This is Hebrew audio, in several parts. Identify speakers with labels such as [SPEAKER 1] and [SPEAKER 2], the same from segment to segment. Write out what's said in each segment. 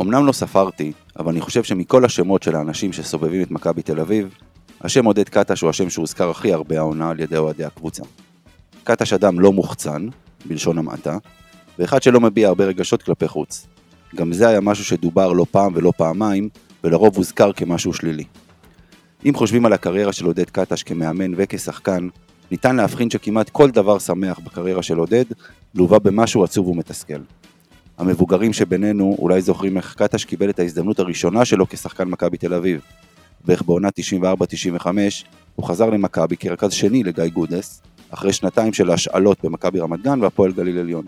[SPEAKER 1] אמנם לא ספרתי, אבל אני חושב שמכל השמות של האנשים שסובבים את מכבי תל אביב, השם עודד קטש הוא השם שהוזכר הכי הרבה העונה על ידי אוהדי הקבוצה. קטש אדם לא מוחצן, בלשון המעטה, ואחד שלא מביע הרבה רגשות כלפי חוץ. גם זה היה משהו שדובר לא פעם ולא פעמיים, ולרוב הוזכר כמשהו שלילי. אם חושבים על הקריירה של עודד קטש כמאמן וכשחקן, ניתן להבחין שכמעט כל דבר שמח בקריירה של עודד לווה במשהו עצוב ומתסכל. המבוגרים שבינינו אולי זוכרים איך קטש קיבל את ההזדמנות הראשונה שלו כשחקן מכבי תל אביב. בערך בעונה 94-95 הוא חזר למכבי כרכז שני לגיא גודס, אחרי שנתיים של השאלות במכבי רמת גן והפועל גליל עליון.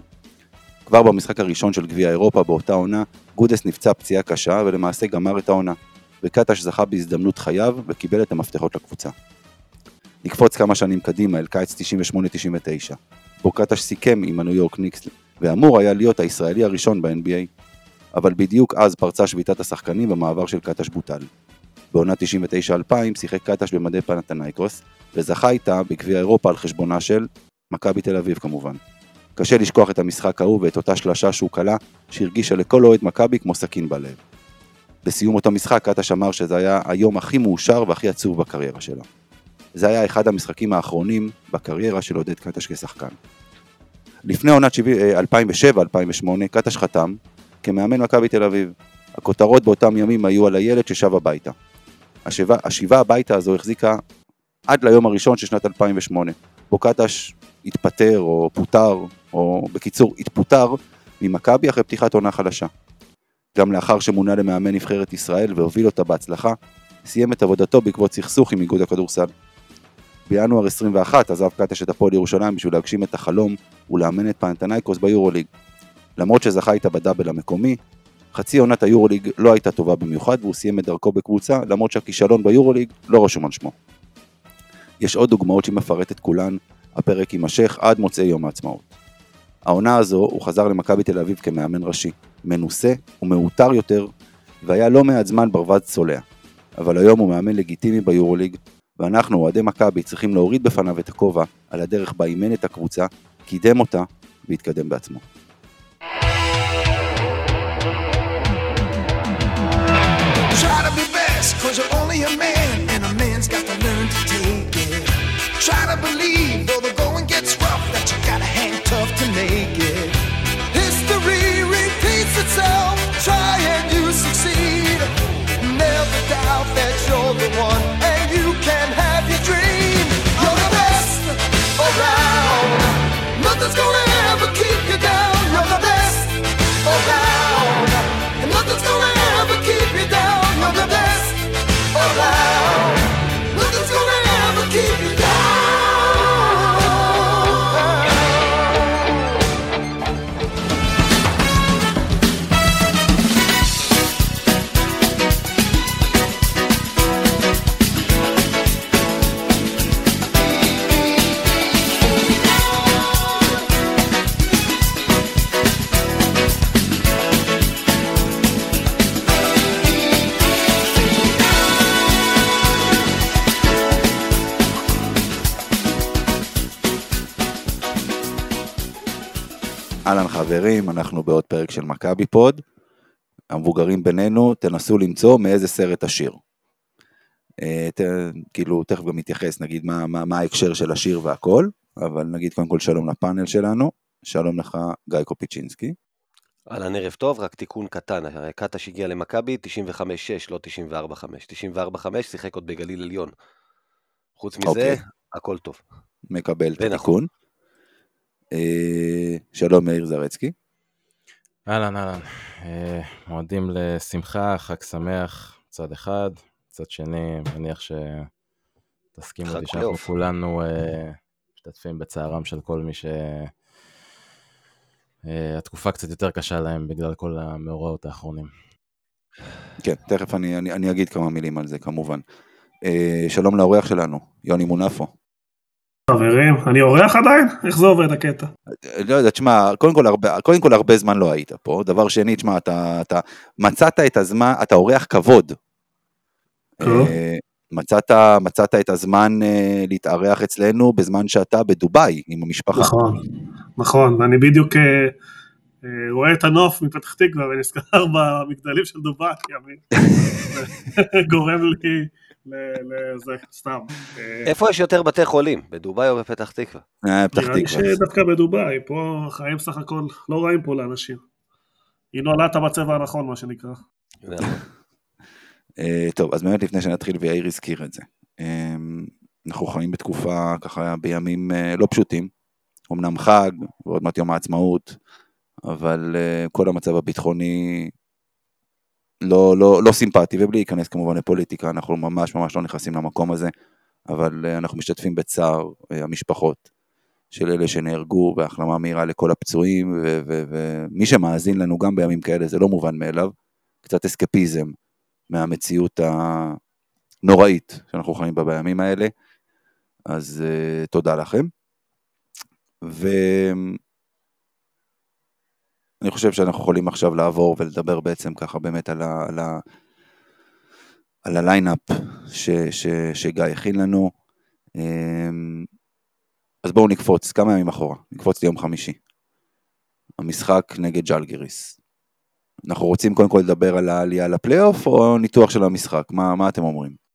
[SPEAKER 1] כבר במשחק הראשון של גביע אירופה באותה עונה, גודס נפצע פציעה קשה ולמעשה גמר את העונה, וקטש זכה בהזדמנות חייו וקיבל את המפתחות לקבוצה. נקפוץ כמה שנים קדימה אל קיץ 98-99, בו קטש סיכם עם הניו יורק ניקס ואמור היה להיות הישראלי הראשון ב-NBA, אבל בדיוק אז פרצה שביתת השחקנים והמעבר של קטש בוטל. בעונה 99-2000 שיחק קטש במדי פנתנייקוס, וזכה איתה בגביע אירופה על חשבונה של מכבי תל אביב כמובן. קשה לשכוח את המשחק ההוא ואת אותה שלשה שהוא כלה, שהרגישה לכל אוהד מכבי כמו סכין בלב. בסיום אותו משחק קטש אמר שזה היה היום הכי מאושר והכי עצוב בקריירה שלו. זה היה אחד המשחקים האחרונים בקריירה של עודד קטש כשחקן. לפני עונת 2007-2008 קטש חתם כמאמן מכבי תל אביב. הכותרות באותם ימים היו על הילד ששב הביתה. השיבה, השיבה הביתה הזו החזיקה עד ליום הראשון של שנת 2008, בו קטש התפטר או פוטר, או בקיצור התפוטר ממכבי אחרי פתיחת עונה חדשה. גם לאחר שמונה למאמן נבחרת ישראל והוביל אותה בהצלחה, סיים את עבודתו בעקבות סכסוך עם איגוד הכדורסל. בינואר 21 עזב קטש את הפועל ירושלים בשביל להגשים את החלום ולאמן את פנתנייקוס ביורוליג. למרות שזכה איתה בדאבל המקומי, חצי עונת היורוליג לא הייתה טובה במיוחד והוא סיים את דרכו בקבוצה למרות שהכישלון ביורוליג לא רשום על שמו. יש עוד דוגמאות שהיא מפרטת כולן, הפרק יימשך עד מוצאי יום העצמאות. העונה הזו הוא חזר למכבי תל אביב כמאמן ראשי, מנוסה ומעוטר יותר, והיה לא מעט זמן ברווז צולע. אבל היום הוא מאמן לגיטימי ביורוליג, ואנחנו, אוהדי מכבי, צריכים להוריד בפניו את הכובע על הדרך בה אימן את הקבוצה, קידם אותה והתקדם בעצמו. חברים, אנחנו בעוד פרק של מכבי פוד. המבוגרים בינינו, תנסו למצוא מאיזה סרט השיר. אה, ת, כאילו, תכף גם נתייחס, נגיד מה, מה, מה ההקשר של השיר והכל, אבל נגיד קודם כל שלום לפאנל שלנו, שלום לך גיא קופיצ'ינסקי.
[SPEAKER 2] אהלן ערב טוב, רק תיקון קטן, קטש הגיע למכבי 95-6, לא 94-5. 94-5 שיחק עוד בגליל עליון. חוץ מזה,
[SPEAKER 1] אוקיי.
[SPEAKER 2] הכל טוב.
[SPEAKER 1] מקבל את. התיקון. אה, שלום מאיר זרצקי.
[SPEAKER 3] אהלן, אהלן. אה, מועדים לשמחה, חג שמח, צד אחד, צד שני, מניח שתסכימו אותי שאנחנו
[SPEAKER 2] פלייאוף.
[SPEAKER 3] כולנו אה, משתתפים בצערם של כל מי שהתקופה קצת יותר קשה להם בגלל כל המאורעות האחרונים.
[SPEAKER 1] כן, תכף אני, אני, אני אגיד כמה מילים על זה כמובן. שלום לאורח שלנו, יוני מונפו.
[SPEAKER 4] חברים, אני אורח עדיין? איך זה עובד הקטע?
[SPEAKER 1] לא יודע, תשמע, קודם כל, הרבה, קודם כל הרבה זמן לא היית פה, דבר שני, תשמע, אתה, אתה מצאת את הזמן, אתה אורח כבוד.
[SPEAKER 4] טוב.
[SPEAKER 1] אה, מצאת, מצאת את הזמן אה, להתארח אצלנו בזמן שאתה בדובאי עם המשפחה.
[SPEAKER 4] נכון, נכון, ואני בדיוק אה, אה, רואה את הנוף מפתח תקווה ונזכר במגדלים של דובאי. גורם לי לזה, סתם. אה,
[SPEAKER 2] איפה יש יותר בתי חולים, בדובאי או בפתח תקווה?
[SPEAKER 1] אה, פתח
[SPEAKER 4] נראה לי
[SPEAKER 1] תקווה.
[SPEAKER 4] שדווקא בדובאי, פה חיים סך הכל לא רעים פה לאנשים. היא נולדת בצבע הנכון, מה שנקרא.
[SPEAKER 1] אה, טוב, אז באמת לפני שנתחיל, ויאיר הזכיר את זה. אה, אנחנו חיים בתקופה, ככה, בימים לא פשוטים. אמנם חג, ועוד מעט יום העצמאות, אבל כל המצב הביטחוני לא, לא, לא סימפטי, ובלי להיכנס כמובן לפוליטיקה, אנחנו ממש ממש לא נכנסים למקום הזה, אבל אה, אנחנו משתתפים בצער אה, המשפחות של אלה שנהרגו, והחלמה מהירה לכל הפצועים, ו- ו- ומי שמאזין לנו גם בימים כאלה, זה לא מובן מאליו, קצת אסקפיזם מהמציאות הנוראית שאנחנו חיים בה בימים האלה, אז uh, תודה לכם. ואני חושב שאנחנו יכולים עכשיו לעבור ולדבר בעצם ככה באמת על, ה... על, ה... על ה line-up ש... ש... שגיא הכין לנו. אמ, אז בואו נקפוץ כמה ימים אחורה, נקפוץ ליום חמישי. המשחק נגד ז'לגיריס. אנחנו רוצים קודם כל לדבר על העלייה לפלייאוף או ניתוח של המשחק? מה, מה אתם אומרים?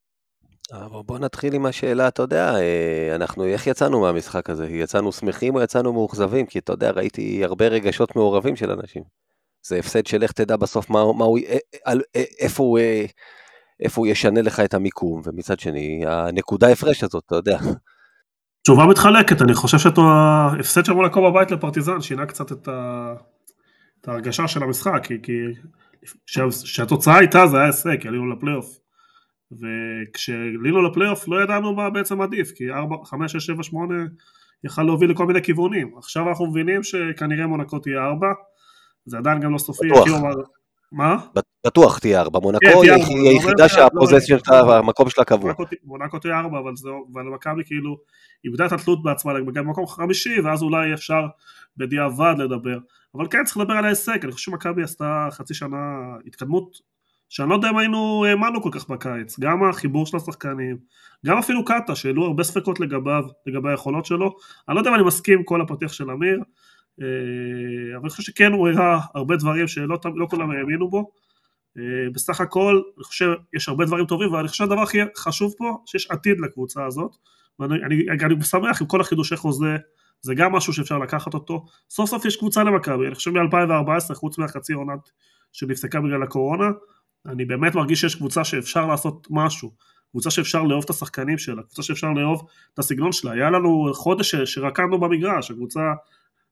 [SPEAKER 2] אבל בוא נתחיל עם השאלה, אתה יודע, אה, אנחנו, איך יצאנו מהמשחק הזה? יצאנו שמחים או יצאנו מאוכזבים? כי אתה יודע, ראיתי הרבה רגשות מעורבים של אנשים. זה הפסד של איך תדע בסוף מה, מה הוא, אה, על, אה, איפה, הוא, איפה הוא ישנה לך את המיקום, ומצד שני, הנקודה הפרש הזאת, אתה יודע.
[SPEAKER 4] תשובה מתחלקת, אני חושב שאתה, ההפסד של מונקו בבית לפרטיזן שינה קצת את, ה, את ההרגשה של המשחק, כי, כי כשהתוצאה הייתה זה היה הישג, עלינו לפלייאוף. וכשעלינו לפלייאוף לא ידענו מה בעצם עדיף, כי 4, 5, 6, 7, 8 יכל להוביל לכל מיני כיוונים. עכשיו אנחנו מבינים שכנראה מונקו תהיה 4, זה עדיין גם לא סופי.
[SPEAKER 2] בטוח.
[SPEAKER 4] מה?
[SPEAKER 2] בטוח תהיה 4, מונקו
[SPEAKER 4] כן, תהיה
[SPEAKER 2] היא היחידה
[SPEAKER 4] לא,
[SPEAKER 2] שהפוזיישן
[SPEAKER 4] לא,
[SPEAKER 2] שלה,
[SPEAKER 4] לא.
[SPEAKER 2] המקום שלה קבוע.
[SPEAKER 4] מונקו- מונקו תהיה 4, אבל זה- אבל מכבי כאילו איבדה את התלות בעצמה גם במקום חמישי, ואז אולי אפשר בדיעבד לדבר. אבל כן צריך לדבר על ההישג, אני חושב שמכבי עשתה חצי שנה התקדמות שאני לא יודע אם היינו האמנו כל כך בקיץ, גם החיבור של השחקנים, גם אפילו קאטה שהעלו הרבה ספקות לגביו, לגבי היכולות שלו, אני לא יודע אם אני מסכים עם כל הפתיח של אמיר, אה, אבל אני חושב שכן הוא הראה הרבה דברים שלא לא כולם האמינו בו, אה, בסך הכל אני חושב יש הרבה דברים טובים, ואני חושב שהדבר הכי חשוב פה, שיש עתיד לקבוצה הזאת, ואני אני, אני שמח עם כל החידושי חוזה, זה גם משהו שאפשר לקחת אותו, סוף סוף יש קבוצה למכבי, אני חושב מ-2014 חוץ מהחצי עונת שנפסקה בגלל הקורונה, אני באמת מרגיש שיש קבוצה שאפשר לעשות משהו, קבוצה שאפשר לאהוב את השחקנים שלה, קבוצה שאפשר לאהוב את הסגנון שלה, היה לנו חודש שרקדנו במגרש, הקבוצה,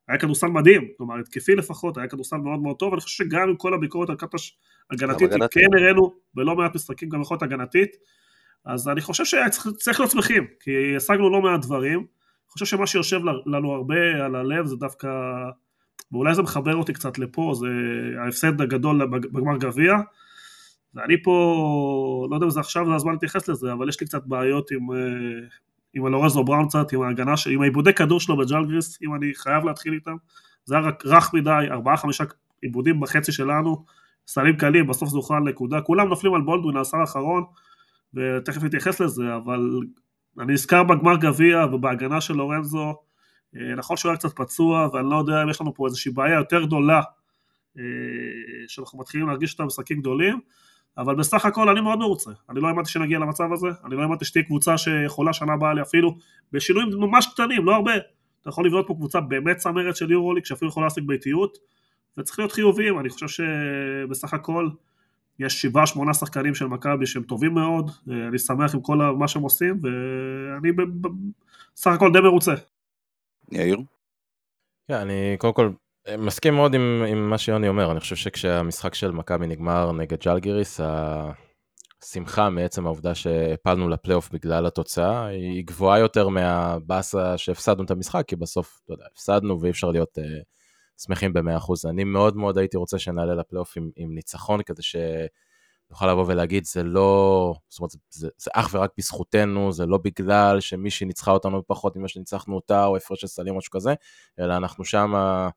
[SPEAKER 4] היה כדורסל מדהים, כלומר התקפי לפחות, היה כדורסל מאוד מאוד טוב, אני חושב שגם עם כל הביקורת על קטש הגנתית,
[SPEAKER 2] הגנתית.
[SPEAKER 4] כן הראינו בלא מעט משחקים גם יכולת הגנתית, אז אני חושב שצריך להיות שמחים, כי השגנו לא מעט דברים, אני חושב שמה שיושב לנו הרבה על הלב זה דווקא, ואולי זה מחבר אותי קצת לפה, זה ההפסד הגדול בגמר גביע, ואני פה, לא יודע אם זה עכשיו זה הזמן להתייחס לזה, אבל יש לי קצת בעיות עם, אה, עם אלורזו בראון קצת, עם ההגנה, עם העיבודי כדור שלו בג'לגריס, אם אני חייב להתחיל איתם, זה היה רק רך מדי, ארבעה חמישה עיבודים בחצי שלנו, סלים קלים, בסוף זה הוכרע נקודה, כולם נופלים על בולדווין, העשר האחרון, ותכף נתייחס לזה, אבל אני נזכר בגמר גביע ובהגנה של לורנזו, אה, נכון שהוא היה קצת פצוע, ואני לא יודע אם יש לנו פה איזושהי בעיה יותר גדולה, אה, שאנחנו מתחילים להרגיש אותה במשחקים גדולים, אבל בסך הכל אני מאוד מרוצה, אני לא האמנתי שנגיע למצב הזה, אני לא האמנתי שתהיה קבוצה שיכולה שנה הבאה לי אפילו בשינויים ממש קטנים, לא הרבה, אתה יכול לבנות פה קבוצה באמת צמרת של יורוליג שאפילו יכולה להשיג ביתיות, וצריך להיות חיוביים, אני חושב שבסך הכל יש שבעה שמונה שחקנים של מכבי שהם טובים מאוד, אה, אני שמח עם כל מה שהם עושים, ואני בסך הכל די מרוצה.
[SPEAKER 1] יאיר?
[SPEAKER 3] כן, אני קודם כל מסכים מאוד עם, עם מה שיוני אומר, אני חושב שכשהמשחק של מכבי נגמר נגד ג'לגיריס, השמחה מעצם העובדה שהפלנו לפלייאוף בגלל התוצאה, היא גבוהה יותר מהבאסה שהפסדנו את המשחק, כי בסוף, אתה יודע, הפסדנו ואי אפשר להיות uh, שמחים ב-100%. אני מאוד מאוד הייתי רוצה שנעלה לפלייאוף עם, עם ניצחון, כדי שנוכל לבוא ולהגיד, זה לא, זאת אומרת, זה, זה, זה אך ורק בזכותנו, זה לא בגלל שמישהי ניצחה אותנו פחות ממה שניצחנו אותה, או הפרש של סלים או משהו כזה, אלא אנחנו שמה...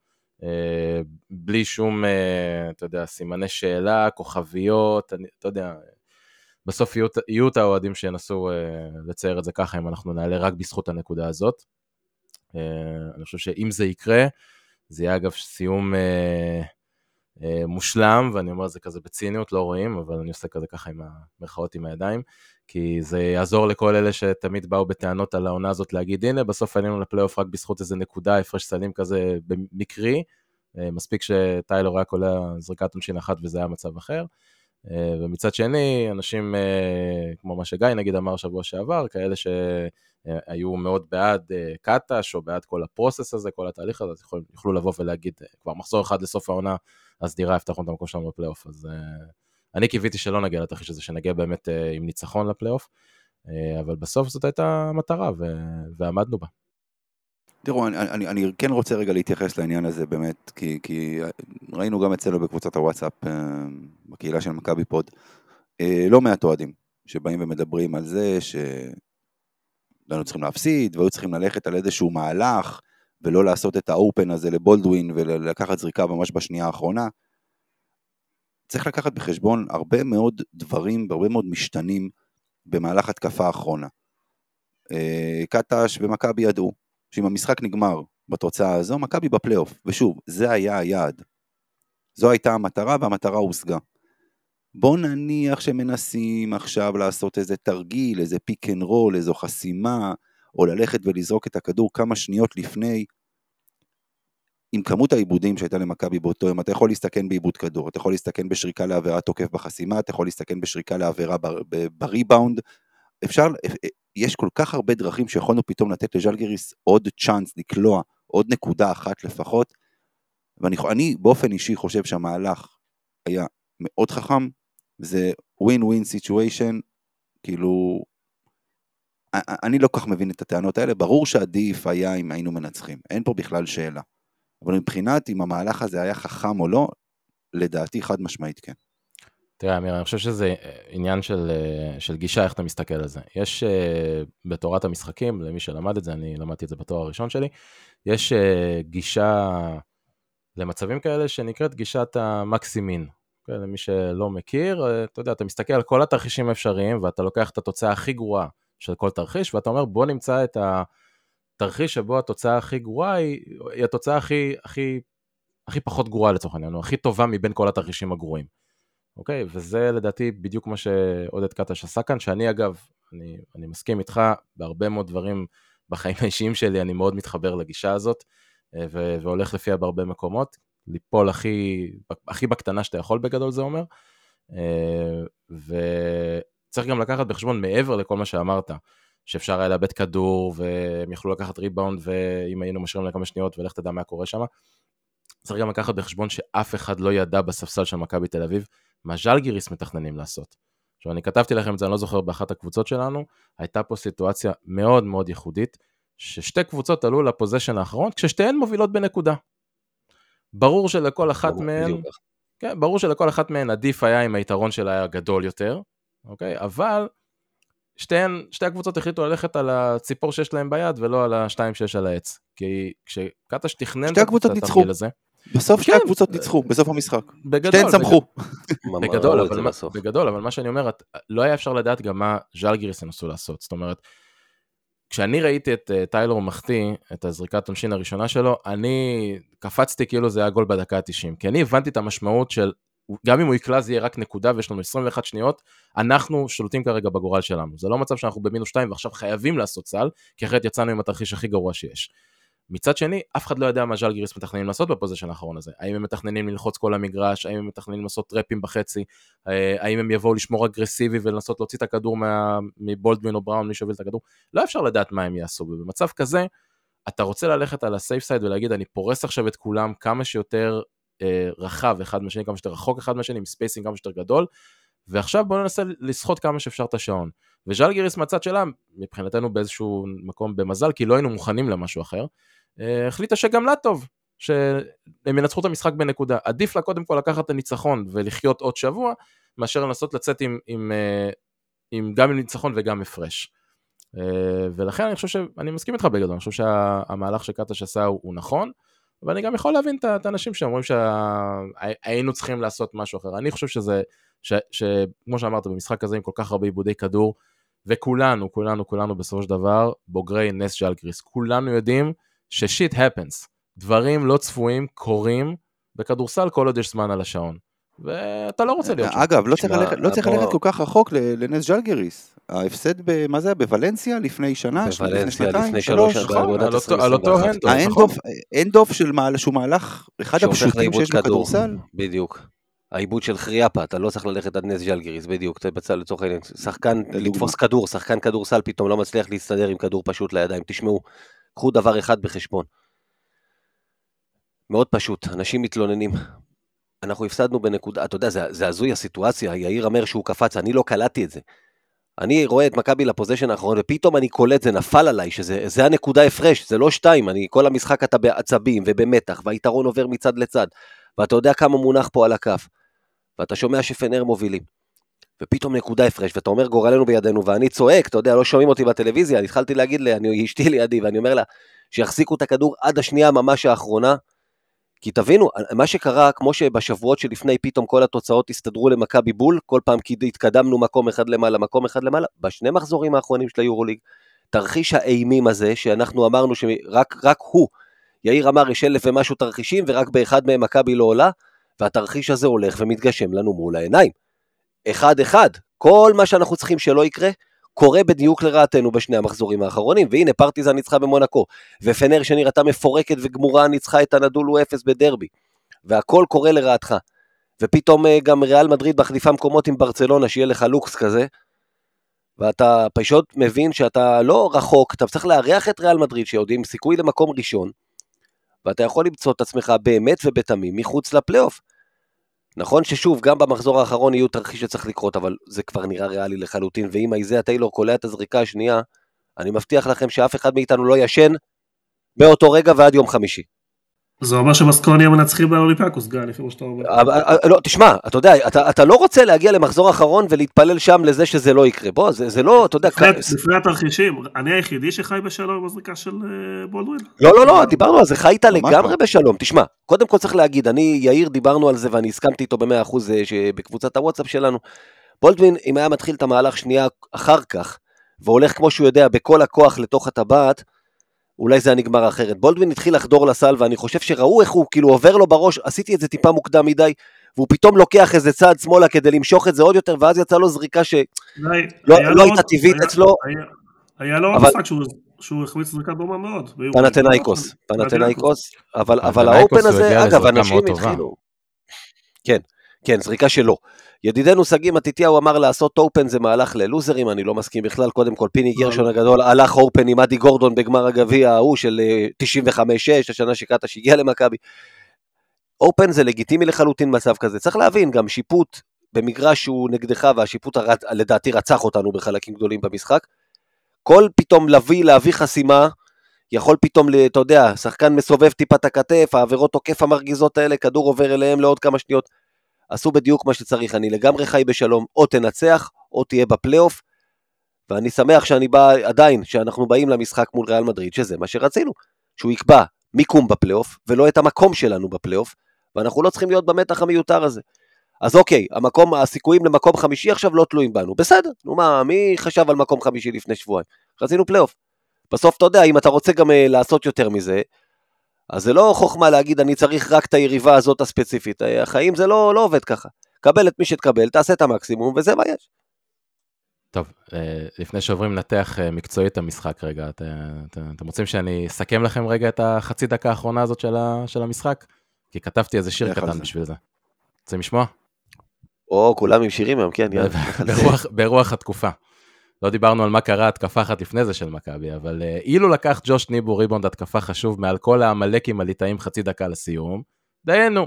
[SPEAKER 3] אה, בלי שום, אה, אתה יודע, סימני שאלה, כוכביות, אני, אתה יודע, בסוף יהיו, יהיו את האוהדים שינסו אה, לצייר את זה ככה, אם אנחנו נעלה רק בזכות הנקודה הזאת. אני חושב שאם זה יקרה, זה יהיה אגב סיום אה, אה, מושלם, ואני אומר את זה כזה בציניות, לא רואים, אבל אני עושה כזה ככה עם המרכאות עם הידיים, כי זה יעזור לכל אלה שתמיד באו בטענות על העונה הזאת להגיד, הנה, בסוף עלינו לפלייאוף רק בזכות איזה נקודה, הפרש סלים כזה במקרי, אה, מספיק שטיילור היה קולע זריקת עונשין אחת וזה היה מצב אחר. אה, ומצד שני, אנשים אה, כמו מה שגיא נגיד אמר שבוע שעבר, כאלה שהיו מאוד בעד קטש או בעד כל הפרוסס הזה, כל התהליך הזה, אז יוכלו לבוא ולהגיד, כבר מחזור אחד לסוף העונה, אז דירה יפתחו את המקום שלנו בפלייאוף. אז אני קיוויתי שלא נגיע לתרחיש הזה, שנגיע באמת עם ניצחון לפלייאוף, אבל בסוף זאת הייתה המטרה ועמדנו בה.
[SPEAKER 1] תראו, אני, אני, אני כן רוצה רגע להתייחס לעניין הזה באמת, כי, כי ראינו גם אצלנו בקבוצת הוואטסאפ, אה, בקהילה של מכבי פוד, אה, לא מעט אוהדים שבאים ומדברים על זה שלנו צריכים להפסיד, והיו צריכים ללכת על איזשהו מהלך, ולא לעשות את האופן הזה לבולדווין ולקחת זריקה ממש בשנייה האחרונה. צריך לקחת בחשבון הרבה מאוד דברים והרבה מאוד משתנים במהלך התקפה האחרונה. אה, קטש ומכבי ידעו, שאם המשחק נגמר בתוצאה הזו, מכבי בפלייאוף. ושוב, זה היה היעד. זו הייתה המטרה והמטרה הושגה. בוא נניח שמנסים עכשיו לעשות איזה תרגיל, איזה pick and roll, איזו חסימה, או ללכת ולזרוק את הכדור כמה שניות לפני. עם כמות האיבודים שהייתה למכבי באותו יום, אתה יכול להסתכן באיבוד כדור, אתה יכול להסתכן בשריקה לעבירת תוקף בחסימה, אתה יכול להסתכן בשריקה לעבירה בריבאונד. אפשר, יש כל כך הרבה דרכים שיכולנו פתאום לתת לז'לגריס עוד chance לקלוע עוד נקודה אחת לפחות. ואני באופן אישי חושב שהמהלך היה מאוד חכם, זה win win situation, כאילו, אני לא כל כך מבין את הטענות האלה, ברור שעדיף היה אם היינו מנצחים, אין פה בכלל שאלה. אבל מבחינת אם המהלך הזה היה חכם או לא, לדעתי חד משמעית כן.
[SPEAKER 3] תראה, אמיר, אני חושב שזה אה, עניין של, אה, של גישה, איך אתה מסתכל על זה. יש uh, בתורת המשחקים, למי שלמד את זה, אני למדתי את זה בתואר הראשון שלי, יש גישה למצבים כאלה שנקראת גישת המקסימין. Okay, אוקיי? למי שלא מכיר, אתה יודע, אתה מסתכל על כל התרחישים האפשריים, ואתה לוקח את התוצאה הכי גרועה של כל תרחיש, ואתה אומר, בוא נמצא את התרחיש שבו התוצאה הכי גרועה היא, היא התוצאה הכי, הכי, הכי פחות גרועה לצורך העניין, או הכי טובה מבין כל התרחישים הגרועים. אוקיי? וזה לדעתי בדיוק מה שעודד קטש עשה כאן, שאני אגב, אני, אני מסכים איתך בהרבה מאוד דברים בחיים האישיים שלי, אני מאוד מתחבר לגישה הזאת, אה, ו- והולך לפיה בהרבה מקומות, ליפול הכי, הכי בקטנה שאתה יכול בגדול זה אומר, אה, וצריך גם לקחת בחשבון מעבר לכל מה שאמרת, שאפשר היה לאבד כדור, והם יכלו לקחת ריבאונד, ואם היינו משאירים לכמה שניות, ולך תדע מה קורה שם. צריך גם לקחת בחשבון שאף אחד לא ידע בספסל של מכבי תל אביב מה ז'לגיריס מתכננים לעשות. עכשיו, אני כתבתי לכם את זה, אני לא זוכר, באחת הקבוצות שלנו, הייתה פה סיטואציה מאוד מאוד ייחודית, ששתי קבוצות עלו לפוזיישן האחרון, כששתיהן מובילות בנקודה. ברור שלכל אחת מהן, כן, ברור שלכל אחת מהן עדיף היה אם היתרון שלה היה גדול יותר, אוקיי? אבל שתיהן, שתי הקבוצות החליטו ללכת על הציפור שיש להם ביד ולא על השתיים שיש על העץ. כי כשקטש תכנן
[SPEAKER 1] את התרגיל הזה, בסוף שתי כן. הקבוצות ניצחו, בסוף המשחק. בגדול. שתיהן צמחו.
[SPEAKER 3] בגדול, אבל, בגדול, אבל מה שאני אומר, לא היה אפשר לדעת גם מה ז'אלגיריס ינסו לעשות. זאת אומרת, כשאני ראיתי את uh, טיילור מחטיא, את הזריקת עונשין הראשונה שלו, אני קפצתי כאילו זה היה גול בדקה ה-90. כי אני הבנתי את המשמעות של, גם אם הוא יקלע זה יהיה רק נקודה ויש לנו 21 שניות, אנחנו שולטים כרגע בגורל שלנו. זה לא מצב שאנחנו במינוס 2 ועכשיו חייבים לעשות סל, כי אחרת יצאנו עם התרחיש הכי גרוע שיש. מצד שני, אף אחד לא יודע מה ז'לגיריס מתכננים לעשות ב possession האחרון הזה. האם הם מתכננים ללחוץ כל המגרש, האם הם מתכננים לעשות טראפים בחצי, אה, האם הם יבואו לשמור אגרסיבי ולנסות להוציא את הכדור מה... מבולדווין או בראון, מי שהוביל את הכדור. לא אפשר לדעת מה הם יעשו, ובמצב כזה, אתה רוצה ללכת על ה safe side ולהגיד, אני פורס עכשיו את כולם כמה שיותר רחב אחד מהשני, כמה שיותר רחוק אחד מהשני, עם spacing כמה שיותר גדול, ועכשיו בואו ננסה לסחוט כמה שאפשר את השעון. וז'לגיריס מהצד שלה, מבחינתנו באיזשהו מקום במזל, כי לא היינו מוכנים למשהו אחר. אה, החליטה שגם לה טוב, שהם ינצחו את המשחק בנקודה. עדיף לה קודם כל לקחת את הניצחון ולחיות עוד שבוע, מאשר לנסות לצאת עם, עם, אה, עם גם עם ניצחון וגם הפרש. אה, ולכן אני חושב שאני מסכים איתך בגדול, אני חושב שהמהלך שקטש עשה הוא, הוא נכון, אבל אני גם יכול להבין את האנשים שאומרים שהיינו צריכים לעשות משהו אחר. אני חושב שזה, שכמו שאמרת, במשחק הזה עם כל כך הרבה איבודי כדור, וכולנו, כולנו, כולנו בסופו של דבר בוגרי נס ז'לגיריס, כולנו יודעים ש shit happens. דברים לא צפויים קורים בכדורסל כל עוד יש זמן על השעון. ואתה לא רוצה להיות שם.
[SPEAKER 1] אגב, לא צריך ללכת- לא צריך ללכת כל כך רחוק ל- לנס ז'לגיריס. ההפסד, ב- מה זה היה? בוולנסיה לפני שנה? לפני
[SPEAKER 2] בוולנסיה,
[SPEAKER 1] שנתיים?
[SPEAKER 2] לפני
[SPEAKER 1] שלוש?
[SPEAKER 2] שלוש,
[SPEAKER 3] נכון, על אותו-
[SPEAKER 2] 2021.
[SPEAKER 3] על אותו hand-off. Hand-off,
[SPEAKER 1] האנדאוף של מהלך, שהוא מהלך, אחד הפשוטים שיש
[SPEAKER 2] כדור.
[SPEAKER 1] בכדורסל.
[SPEAKER 2] בדיוק. העיבוד של חריאפה, אתה לא צריך ללכת עד נס ג'לגיריס, בדיוק, בצד לצורך העניין. שחקן. לתפוס כדור, שחקן כדורסל פתאום לא מצליח להסתדר עם כדור פשוט לידיים. תשמעו, קחו דבר אחד בחשבון. מאוד פשוט, אנשים מתלוננים. אנחנו הפסדנו בנקודה, אתה יודע, זה, זה הזוי הסיטואציה, יאיר אומר שהוא קפץ, אני לא קלטתי את זה. אני רואה את מכבי לפוזיישן האחרון, ופתאום אני קולט, זה נפל עליי, שזה זה הנקודה הפרש, זה לא שתיים, אני, כל המשחק אתה בעצבים ובמתח, והיתרון עובר מצד לצד, ואתה יודע כמה מונח פה על הכף, ואתה שומע שפנר מובילים, ופתאום נקודה הפרש, ואתה אומר גורלנו בידינו, ואני צועק, אתה יודע, לא שומעים אותי בטלוויזיה, התחלתי להגיד לה, אני, אשתי לידי, ואני אומר לה, שיחזיקו את הכדור עד השנייה ממש האחרונה, כי תבינו, מה שקרה, כמו שבשבועות שלפני פתאום כל התוצאות הסתדרו למכבי בול, כל פעם התקדמנו מקום אחד למעלה, מקום אחד למעלה, בשני מחזורים האחרונים של היורוליג, תרחיש האימים הזה, שאנחנו אמרנו שרק רק הוא, יאיר אמר יש אלף ומשהו תרחישים, ורק באחד מהם מכבי לא עולה, והתרחיש הזה הולך ומתגשם לנו מול העיניים. אחד-אחד, כל מה שאנחנו צריכים שלא יקרה, קורה בדיוק לרעתנו בשני המחזורים האחרונים, והנה פרטיזן ניצחה במונקו, ופנר שנראתה מפורקת וגמורה ניצחה את הנדולו אפס בדרבי, והכל קורה לרעתך. ופתאום אה, גם ריאל מדריד מחליפה מקומות עם ברצלונה, שיהיה לך לוקס כזה, ואתה פשוט מבין שאתה לא רחוק, אתה צריך לארח את ריאל מדריד, שעוד עם סיכוי למקום ראשון, ואתה יכול למצוא את עצמך באמת ובתמים מחוץ לפלייאוף. נכון ששוב, גם במחזור האחרון יהיו תרחיש שצריך לקרות, אבל זה כבר נראה ריאלי לחלוטין, ואם איזיה טיילור קולע את הזריקה השנייה, אני מבטיח לכם שאף אחד מאיתנו לא ישן מאותו רגע ועד יום חמישי.
[SPEAKER 4] זה אומר שמסקוניה מנצחים באולימפיאקוס, גל, לפי מה שאתה אומר.
[SPEAKER 2] אבל- אבל- לא, תשמע, אתה יודע, אתה, אתה לא רוצה להגיע למחזור אחרון ולהתפלל שם לזה שזה לא יקרה. בוא, זה, זה לא, אתה יודע,
[SPEAKER 4] לפני-
[SPEAKER 2] כ-
[SPEAKER 4] לפני התרחישים, אני היחידי שחי בשלום עם הזריקה של אה, בולדווין?
[SPEAKER 2] לא, לא, לא, דיברנו על זה, חיית לגמרי
[SPEAKER 1] לא.
[SPEAKER 2] בשלום. תשמע, קודם כל צריך להגיד, אני, יאיר, דיברנו על זה ואני הסכמתי איתו במאה אחוז אה, בקבוצת הוואטסאפ שלנו. בולדווין, אם היה מתחיל את המהלך שנייה אחר כך, והולך כמו שהוא יודע, בכל הכוח לתוך הטבעת, אולי זה היה נגמר אחרת. בולדווין התחיל לחדור לסל, ואני חושב שראו איך הוא כאילו עובר לו בראש, עשיתי את זה טיפה מוקדם מדי, והוא פתאום לוקח איזה צעד שמאלה כדי למשוך את זה עוד יותר, ואז יצא לו זריקה שלא לא
[SPEAKER 4] לו
[SPEAKER 2] הייתה טבעית
[SPEAKER 4] היה-
[SPEAKER 2] אצלו,
[SPEAKER 4] היה- היה לו עוד
[SPEAKER 2] אבל-
[SPEAKER 4] משחק שהוא- שהוא החמיץ זריקה דומה מאוד.
[SPEAKER 2] פנתנאיקוס, פנתנאיקוס, אבל, האופן הזה, אגב, אנשים. התחילו... כן, כן, זריקה שלו. ידידנו שגיא מתתיהו אמר לעשות אופן זה מהלך ללוזרים, אני לא מסכים בכלל, קודם כל פיני גרשון
[SPEAKER 4] לא.
[SPEAKER 2] הגדול הלך אופן עם אדי גורדון בגמר הגביע ההוא של אה, 95-6, השנה שקטש הגיע למכבי. אופן זה לגיטימי לחלוטין מצב כזה, צריך להבין, גם שיפוט במגרש שהוא נגדך, והשיפוט הרצ... לדעתי רצח אותנו בחלקים גדולים במשחק, כל פתאום להביא, להביא חסימה, יכול פתאום, אתה יודע, שחקן מסובב טיפה את הכתף, העבירות תוקף המרגיזות האלה, כדור עובר אליהם לעוד כמה שניות. עשו בדיוק מה שצריך, אני לגמרי חי בשלום, או תנצח, או תהיה בפלייאוף, ואני שמח שאני בא, עדיין, שאנחנו באים למשחק מול ריאל מדריד, שזה מה שרצינו, שהוא יקבע מיקום בפלייאוף, ולא את המקום שלנו בפלייאוף, ואנחנו לא צריכים להיות במתח המיותר הזה. אז אוקיי, המקום, הסיכויים למקום חמישי עכשיו לא תלויים בנו, בסדר, נו מה, מי חשב על מקום חמישי לפני שבועיים? רצינו פלייאוף. בסוף אתה יודע, אם אתה רוצה גם אה, לעשות יותר מזה, אז זה לא חוכמה להגיד אני צריך רק את היריבה הזאת הספציפית, אה, החיים זה לא, לא עובד ככה. קבל את מי שתקבל, תעשה את המקסימום, וזה מה יש.
[SPEAKER 3] טוב, אה, לפני שעוברים לנתח אה, מקצועית את המשחק רגע, את- את- אתם רוצים שאני אסכם לכם רגע את החצי דקה האחרונה הזאת של ה- של המשחק? כי כתבתי איזה שיר קטן
[SPEAKER 1] זה.
[SPEAKER 3] בשביל זה. רוצים לשמוע?
[SPEAKER 2] או, כולם עם שירים היום, כן, יאללה.
[SPEAKER 3] ברוח, ברוח התקופה. לא דיברנו על מה קרה התקפה אחת לפני זה של מכבי, אבל uh, אילו לקח ג'וש ניבו ריבונד התקפה חשוב מעל כל העמלקים הליטאים חצי דקה לסיום, דיינו.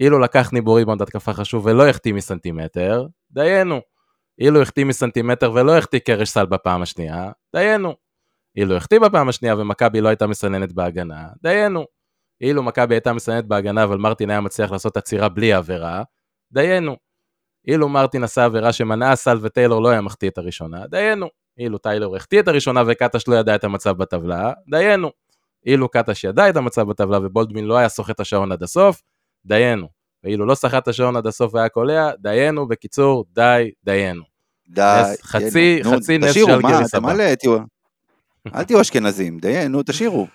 [SPEAKER 3] אילו לקח ניבו ריבונד התקפה חשוב ולא החטיא מסנטימטר, דיינו. אילו החטיא מסנטימטר ולא החטיא קרש סל בפעם השנייה, דיינו. אילו החטיא בפעם השנייה ומכבי לא הייתה מסננת בהגנה, דיינו. אילו מכבי הייתה מסננת בהגנה אבל מרטין היה מצליח לעשות עצירה בלי עבירה, דיינו. אילו מרטין עשה עבירה שמנעה סל וטיילור לא היה מחטיא את הראשונה, דיינו. אילו טיילור החטיא את הראשונה וקטש לא ידע את המצב בטבלה, דיינו. אילו קטש ידע את המצב בטבלה ובולדמין לא היה סוחט את השעון עד הסוף, דיינו. ואילו לא סחט את השעון עד הסוף והיה קולע, דיינו, בקיצור, די, דיינו.
[SPEAKER 1] די.
[SPEAKER 3] נס- חצי-
[SPEAKER 1] נו,
[SPEAKER 3] חצי נס של.
[SPEAKER 1] מלא, תהיו- אל תהיו אשכנזים, די, נו, תשאירו.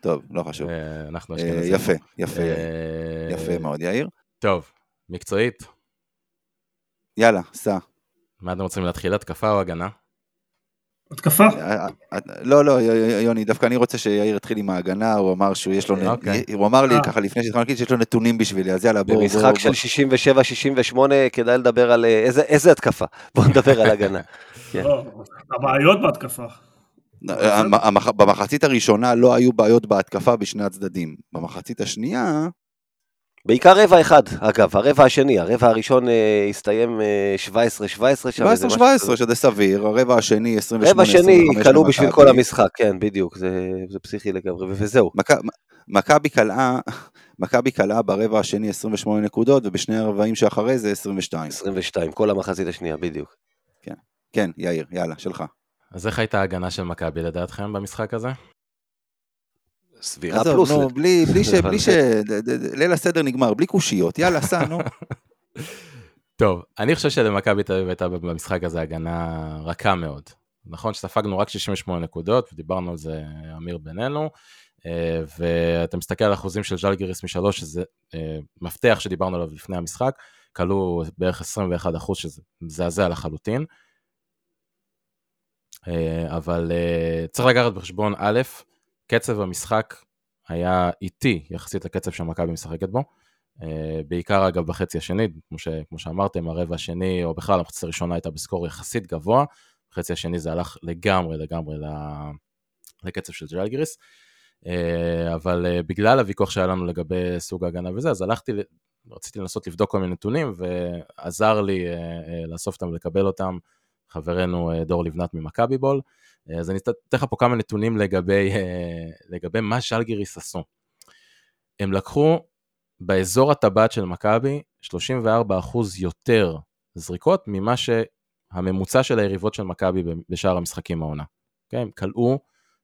[SPEAKER 1] טוב, לא חשוב.
[SPEAKER 3] אה, אנחנו
[SPEAKER 1] אה,
[SPEAKER 3] אשכנזים.
[SPEAKER 1] יפה, יפה,
[SPEAKER 3] אה,
[SPEAKER 1] יפה מאוד, יאיר.
[SPEAKER 3] טוב, מקצועית,
[SPEAKER 1] יאללה, סע.
[SPEAKER 3] מה אתם רוצים להתחיל, התקפה או הגנה?
[SPEAKER 4] התקפה?
[SPEAKER 1] אה, אה, לא, לא, י- יוני, דווקא אני רוצה שיאיר יתחיל עם ההגנה, הוא אמר שהוא יש לו, נ-
[SPEAKER 3] אוקיי.
[SPEAKER 1] הוא אמר לי
[SPEAKER 4] אה.
[SPEAKER 1] ככה לפני שהתחלנו להגיד שיש לו נתונים בשבילי, אז יאללה, בואו,
[SPEAKER 2] במשחק של 67-68 כדאי לדבר על אה, איזה- איזה התקפה. בואו נדבר על הגנה. כן.
[SPEAKER 4] לא, הבעיות בהתקפה.
[SPEAKER 1] במחצית הראשונה לא היו בעיות בהתקפה בשני הצדדים. במחצית השנייה,
[SPEAKER 2] בעיקר רבע אחד, אגב, הרבע השני, הרבע הראשון אה, הסתיים אה, 17-17 שם. איזה משהו
[SPEAKER 1] 17-17,
[SPEAKER 2] כזה.
[SPEAKER 1] שזה סביר, הרבע השני 28-25
[SPEAKER 2] רבע שני כלו
[SPEAKER 1] למכבי.
[SPEAKER 2] בשביל כל המשחק, כן, בדיוק, זה זה פסיכי לגמרי, ו- וזהו.
[SPEAKER 1] מכ- מכבי קלעה, מכבי קלעה ברבע השני 28 נקודות, ובשני הרבעים שאחרי זה 22.
[SPEAKER 2] 22, כל המחצית השנייה, בדיוק.
[SPEAKER 1] כן, יאיר, יאללה, שלך.
[SPEAKER 3] אז איך הייתה ההגנה של מכבי לדעתכם במשחק הזה?
[SPEAKER 2] סבירה
[SPEAKER 1] עזוב,
[SPEAKER 2] פלוס.
[SPEAKER 1] נו, בלי, בלי ש... בלי ש... ליל הסדר נגמר, בלי קושיות, יאללה, סע, נו.
[SPEAKER 3] טוב, אני חושב שלמכבי תל אביב הייתה במשחק הזה הגנה רכה מאוד. נכון שספגנו רק 68 נקודות, ודיברנו על זה, אמיר בינינו, אה, ואתה מסתכל על אחוזים של ז'לגיריס משלוש, שזה אה, מפתח שדיברנו עליו לפני המשחק, כלו בערך 21 אחוז, שזה מזעזע לחלוטין. אה, אבל צריך לקחת בחשבון, א', קצב המשחק היה איטי יחסית לקצב שמכבי משחקת בו. אה, בעיקר אגב בחצי השני, כמו, ש, כמו שאמרתם, הרבע השני, או בכלל המחצית הראשונה הייתה בסקור יחסית גבוה, בחצי השני זה הלך לגמרי לגמרי לקצב של ג'לגיריס, אה, אבל אה, בגלל הוויכוח שהיה לנו לגבי סוג ההגנה וזה, אז הלכתי, רציתי לנסות לבדוק כל מיני נתונים, ועזר לי אה, אה, לאסוף אותם ולקבל אותם חברנו אה, דור לבנת ממכבי בול. אה, אז אני אתן לך פה כמה נתונים לגבי, אה, לגבי מה ז'לגיריס עשו. הם לקחו באזור הטבעת של מכבי 34% יותר זריקות ממה שהממוצע של היריבות של מכבי בשאר המשחקים העונה. Okay? הם כלאו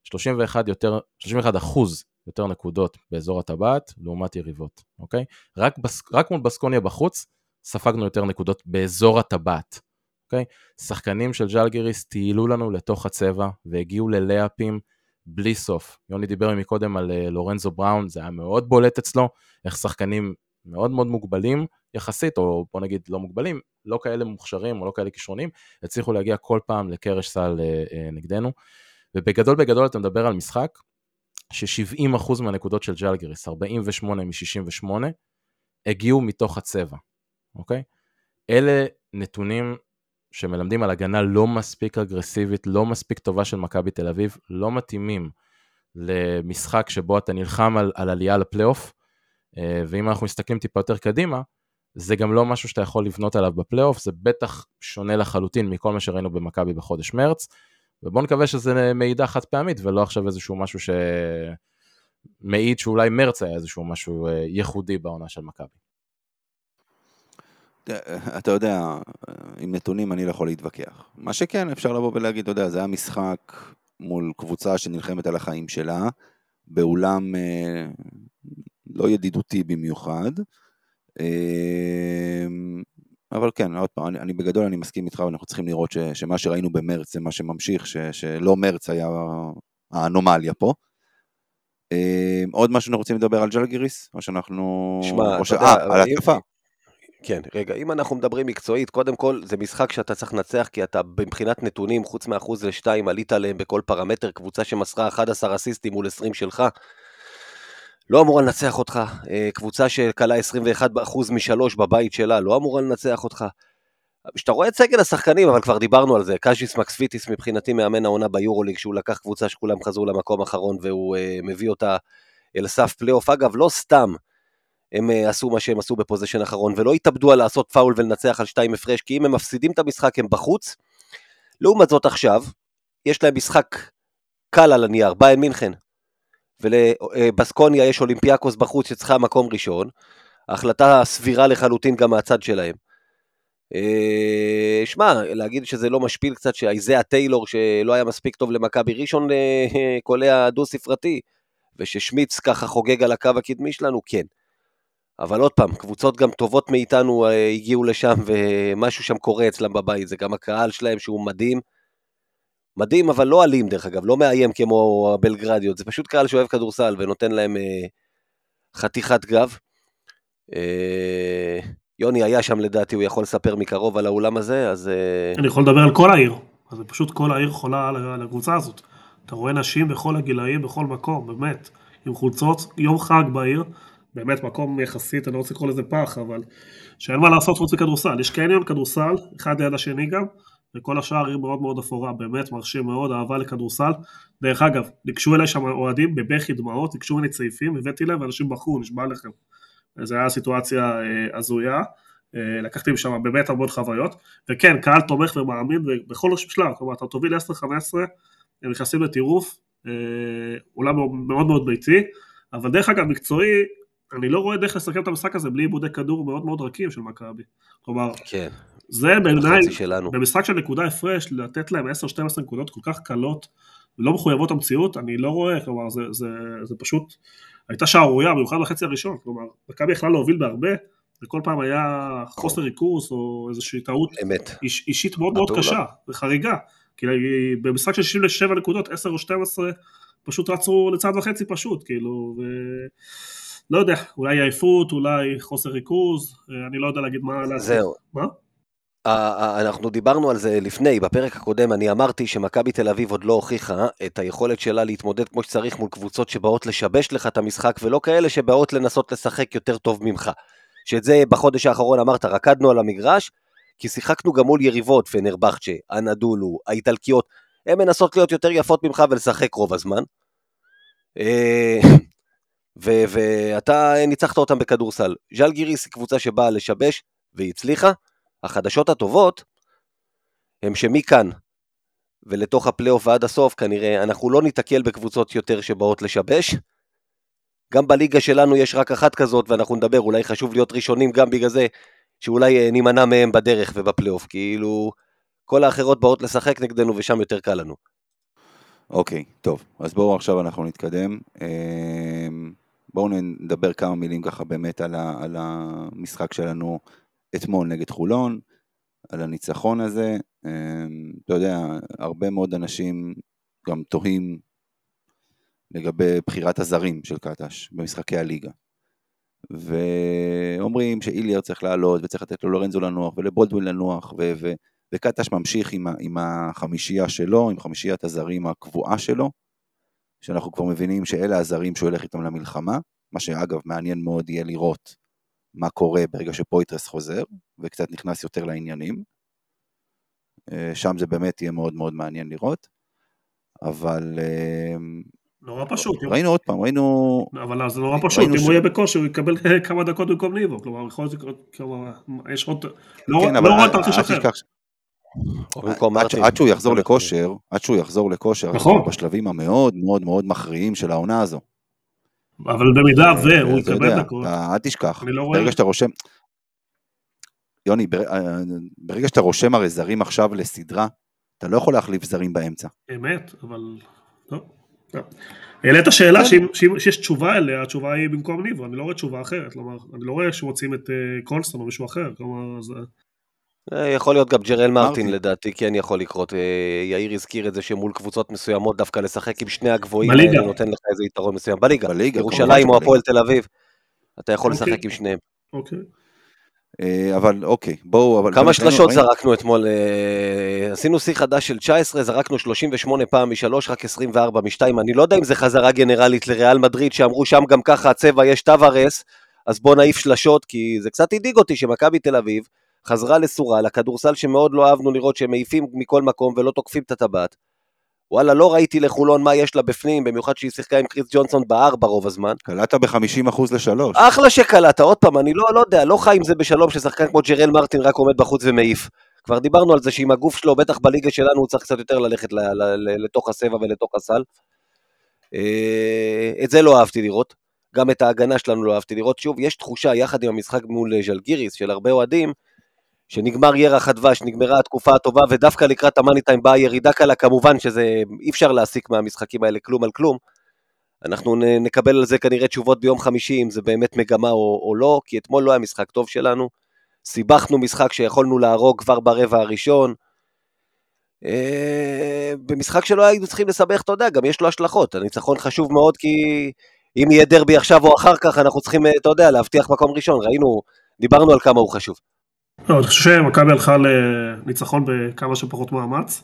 [SPEAKER 3] 31 יותר, 31 אחוז יותר נקודות באזור הטבעת לעומת יריבות, אוקיי? Okay? רק, בס, רק מול בסקוניה בחוץ ספגנו יותר נקודות באזור הטבעת, אוקיי? שחקנים של ז'לגיריס טיילו לנו לתוך הצבע והגיעו ללאפים בלי סוף. יוני דיבר מקודם על אה, לורנזו בראון, זה היה מאוד בולט אצלו, איך שחקנים מאוד מאוד מוגבלים יחסית, או בוא נגיד לא מוגבלים, לא כאלה מוכשרים או לא כאלה כישרונים, הצליחו להגיע כל פעם לקרש סל אה, אה, נגדנו. ובגדול בגדול אתה מדבר על משחק ש-70% מהנקודות של ג'לגריס, 48 מ-68, הגיעו מתוך הצבע, אוקיי? אלה נתונים שמלמדים על הגנה לא מספיק אגרסיבית, לא מספיק טובה של מכבי תל אביב, לא מתאימים למשחק שבו אתה נלחם על, על עלייה לפלייאוף, אה, ואם אנחנו מסתכלים טיפה יותר קדימה, זה גם לא משהו שאתה יכול לבנות עליו בפלייאוף, זה בטח שונה לחלוטין מכל מה שראינו במכבי בחודש מרץ, ובואו נקווה שזה מעידה חד פעמית ולא עכשיו איזשהו משהו שמעיד שאולי מרץ היה איזשהו משהו אה, ייחודי בעונה של מכבי.
[SPEAKER 1] אתה יודע, עם נתונים אני לא יכול להתווכח. מה שכן, אפשר לבוא ולהגיד, אתה יודע, זה היה משחק מול קבוצה שנלחמת על החיים שלה, באולם אה, לא ידידותי במיוחד. אה, אבל כן, עוד פעם, אני, אני בגדול אני מסכים איתך, ואנחנו צריכים לראות ש, שמה שראינו במרץ זה מה שממשיך, ש, שלא מרץ היה האנומליה פה. אה, עוד משהו אנחנו רוצים לדבר על ג'לגיריס? או שאנחנו...
[SPEAKER 2] שמע, אתה
[SPEAKER 1] ש...
[SPEAKER 2] יודע,
[SPEAKER 1] אה, על התקפה.
[SPEAKER 2] כן, רגע, אם אנחנו מדברים מקצועית, קודם כל זה משחק שאתה צריך לנצח, כי אתה מבחינת נתונים, חוץ מאחוז לשתיים, עלית עליהם בכל פרמטר, קבוצה שמסרה 11 אסיסטים מול 20 שלך, לא אמורה לנצח אותך. אה, קבוצה שקלעה 21% משלוש בבית שלה, לא אמורה לנצח אותך. כשאתה רואה את סגל השחקנים, אבל כבר דיברנו על זה, קז'יס מקסביטיס מבחינתי מאמן העונה ביורוליג, שהוא לקח קבוצה שכולם חזרו למקום האחרון והוא אה, מביא אותה אל סף פלייאוף. אגב, לא סתם הם אה, עשו מה שהם עשו ב possession האחרון, ולא התאבדו על לעשות פאול ולנצח על שתיים הפרש, כי אם הם מפסידים את המשחק הם בחוץ. לעומת זאת עכשיו, יש להם משחק קל על הנייר, ביין מינכן. ולבסקוניה יש אולימפיאקוס בחוץ שצריכה מקום ראשון. ההחלטה סבירה לחלוטין גם מהצד שלהם. אה, שמע, להגיד שזה לא משפיל קצת שאייזאה טיילור שלא היה מספיק טוב למכבי ראשון אה, קולע דו ספרתי, וששמיץ ככה חוגג על הקו הקדמי שלנו, כן. אבל עוד פעם, קבוצות גם טובות מאיתנו אה, הגיעו לשם ומשהו שם קורה אצלם בבית, זה גם הקהל שלהם שהוא מדהים. מדהים, אבל לא אלים דרך אגב, לא מאיים כמו הבלגרדיות, זה פשוט קהל שאוהב כדורסל ונותן להם אה, חתיכת גב. אה, יוני היה שם לדעתי, הוא יכול לספר מקרוב על האולם הזה, אז... אה...
[SPEAKER 4] אני יכול לדבר על כל העיר, אז פשוט כל העיר חולה על הקבוצה הזאת. אתה רואה נשים בכל הגילאים, בכל מקום, באמת, עם חולצות, יום חג בעיר, באמת מקום יחסית, אני לא רוצה לקרוא לזה פח, אבל שאין מה לעשות חוץ מכדורסל. יש קניון כדורסל, אחד ליד השני גם, וכל השאר עיר מאוד מאוד אפורה, באמת מרשים מאוד, אהבה לכדורסל. דרך אגב, ניגשו אליי שם אוהדים בבכי דמעות, ניגשו ממני צעיפים, הבאתי להם ואנשים בחרו, נשבע לכם. זו הייתה סיטואציה אה, הזויה. אה, לקחתי משם באמת המון חוויות, וכן, קהל תומך ומאמין בכל שלב, כלומר, אתה תוביל 10-15, הם נכנסים לטירוף, אה, אולם מאוד מאוד ביתי, אבל דרך אגב, מקצועי, אני לא רואה דרך לסכם את המשחק הזה בלי עיבודי כדור מאוד מאוד רכים של מכבי. כלומר,
[SPEAKER 2] כן.
[SPEAKER 4] זה בעיניי, במשחק של נקודה הפרש, לתת להם 10-12 נקודות כל כך קלות ולא מחויבות המציאות, אני לא רואה, כלומר, זה, זה, זה פשוט, הייתה שערורייה, במיוחד בחצי הראשון, כלומר, מכבי יכלה להוביל בהרבה, וכל פעם היה חוסר ריכוז או איזושהי טעות איש, אישית מאוד מאוד קשה, וחריגה, כי במשחק של 67 נקודות, 10 או 12, פשוט רצו לצד וחצי פשוט, כאילו, ו... לא יודע, אולי עייפות, אולי חוסר ריכוז, אני לא יודע להגיד מה...
[SPEAKER 2] זהו.
[SPEAKER 4] מה?
[SPEAKER 2] אנחנו דיברנו על זה לפני, בפרק הקודם אני אמרתי שמכבי תל אביב עוד לא הוכיחה את היכולת שלה להתמודד כמו שצריך מול קבוצות שבאות לשבש לך את המשחק ולא כאלה שבאות לנסות לשחק יותר טוב ממך. שאת זה בחודש האחרון אמרת, רקדנו על המגרש, כי שיחקנו גם מול יריבות, פנרבכצ'ה, אנדולו, האיטלקיות, הן מנסות להיות יותר יפות ממך ולשחק רוב הזמן. אה, ואתה ניצחת אותם בכדורסל. ז'אל גיריס היא קבוצה שבאה לשבש, והיא הצליחה. החדשות הטובות הם שמכאן ולתוך הפלייאוף ועד הסוף, כנראה אנחנו לא ניתקל בקבוצות יותר שבאות לשבש. גם בליגה שלנו יש רק אחת כזאת, ואנחנו נדבר, אולי חשוב להיות ראשונים גם בגלל זה, שאולי אה, נימנע מהם בדרך ובפלייאוף, כאילו, כל האחרות באות לשחק נגדנו ושם יותר קל לנו.
[SPEAKER 1] אוקיי, okay, טוב, אז בואו עכשיו אנחנו נתקדם. בואו נדבר כמה מילים ככה באמת על, ה, על המשחק שלנו אתמול נגד חולון, על הניצחון הזה. אמ, אתה יודע, הרבה מאוד אנשים גם תוהים לגבי בחירת הזרים של קטש במשחקי הליגה. ואומרים שאיליאר צריך לעלות וצריך לתת לו לורנזו לנוח ולבולדווין לנוח ו- ו- וקטש ממשיך עם, ה- עם החמישייה שלו, עם חמישיית הזרים הקבועה שלו, שאנחנו כבר מבינים שאלה הזרים שהוא ילך איתם למלחמה, מה שאגב מעניין מאוד יהיה לראות מה קורה ברגע שפויטרס חוזר וקצת נכנס יותר לעניינים. אה, שם זה באמת יהיה מאוד מאוד מעניין לראות, אבל אה,
[SPEAKER 4] נורא פשוט.
[SPEAKER 1] ראינו עוד פעם, ראינו...
[SPEAKER 4] אבל זה נורא פשוט, אם הוא יהיה בכושר הוא יקבל כמה דקות במקום ניבו, כלומר יכול להיות, כלומר, יש עוד... לא
[SPEAKER 1] כן,
[SPEAKER 4] רואה תרחיש אחר.
[SPEAKER 1] עד שהוא יחזור לכושר, עד שהוא יחזור לכושר,
[SPEAKER 4] נכון.
[SPEAKER 1] בשלבים המאוד מאוד מאוד מכריעים של העונה הזו.
[SPEAKER 4] אבל במידה והוא יקבל דקות,
[SPEAKER 1] אל תשכח,
[SPEAKER 4] לא
[SPEAKER 1] ברגע שאתה רושם... יוני, ברגע שאתה רושם הרי זרים עכשיו לסדרה, אתה לא יכול להחליף זרים באמצע.
[SPEAKER 4] אמת, אבל... לא. העלית שאלה שיש תשובה אליה, התשובה היא במקום ניבו, אני לא רואה תשובה אחרת, כלומר, אני לא רואה שמוצאים את אה, קולסטון או מישהו אחר, כלומר.
[SPEAKER 2] אה, יכול להיות גם ג'רל מרטין לדעתי, כן יכול לקרות. אה, יאיר הזכיר את זה שמול קבוצות מסוימות דווקא לשחק עם שני הגבוהים
[SPEAKER 4] בליגה.
[SPEAKER 2] נותן לך איזה יתרון מסוים. בליגה,
[SPEAKER 1] בליגה,
[SPEAKER 2] ירושלים או הפועל תל אביב, אתה יכול
[SPEAKER 4] אוקיי.
[SPEAKER 2] לשחק עם שניהם.
[SPEAKER 4] אוקיי.
[SPEAKER 1] אה, אבל אוקיי, בואו... אבל
[SPEAKER 2] כמה שלשות זרקנו אתמול? אה, עשינו שיא חדש של 19, זרקנו 38 פעם משלוש, רק 24 משתיים. אני לא יודע אם זה חזרה גנרלית לריאל מדריד, שאמרו שם גם ככה הצבע יש טווארס, אז בוא נעיף שלשות, כי זה קצת הדאיג אותי שמכבי תל אביב חזרה לסורה, לכדורסל שמאוד לא אהבנו לראות שהם מעיפים מכל מקום ולא תוקפים את הטבעת. וואלה, לא ראיתי לחולון מה יש לה בפנים, במיוחד שהיא שיחקה עם קריס ג'ונסון בארבע רוב הזמן.
[SPEAKER 1] קלעת ב-50% לשלוש.
[SPEAKER 2] אחלה שקלעת, עוד פעם, אני לא, לא יודע, לא חי עם זה בשלום ששחקן כמו ג'רל מרטין רק עומד בחוץ ומעיף. כבר דיברנו על זה שעם הגוף שלו, בטח בליגה שלנו, הוא צריך קצת יותר ללכת ל, ל, ל, לתוך הסבע ולתוך הסל. אה, את זה לא אהבתי לראות. גם את ההגנה שלנו לא אהבתי לראות. שוב, יש תחושה, יחד עם המשחק מול ז'לגיריס, של הרבה אוהדים, שנגמר ירח הדבש, נגמרה התקופה הטובה, ודווקא לקראת המאני טיים באה ירידה קלה, כמובן שזה, אי אפשר להסיק מהמשחקים האלה כלום על כלום. אנחנו נקבל על זה כנראה תשובות ביום חמישי, אם זה באמת מגמה או, או לא, כי אתמול לא היה משחק טוב שלנו. סיבכנו משחק שיכולנו להרוג כבר ברבע הראשון. אה, במשחק שלא היינו צריכים לסבך, אתה יודע, גם יש לו השלכות. הניצחון חשוב מאוד כי אם יהיה דרבי עכשיו או אחר כך, אנחנו צריכים, אה, אתה יודע, להבטיח מקום ראשון. ראינו, דיברנו על כמה הוא חשוב.
[SPEAKER 4] לא, אני חושב שמכבי הלכה לניצחון בכמה שפחות מאמץ.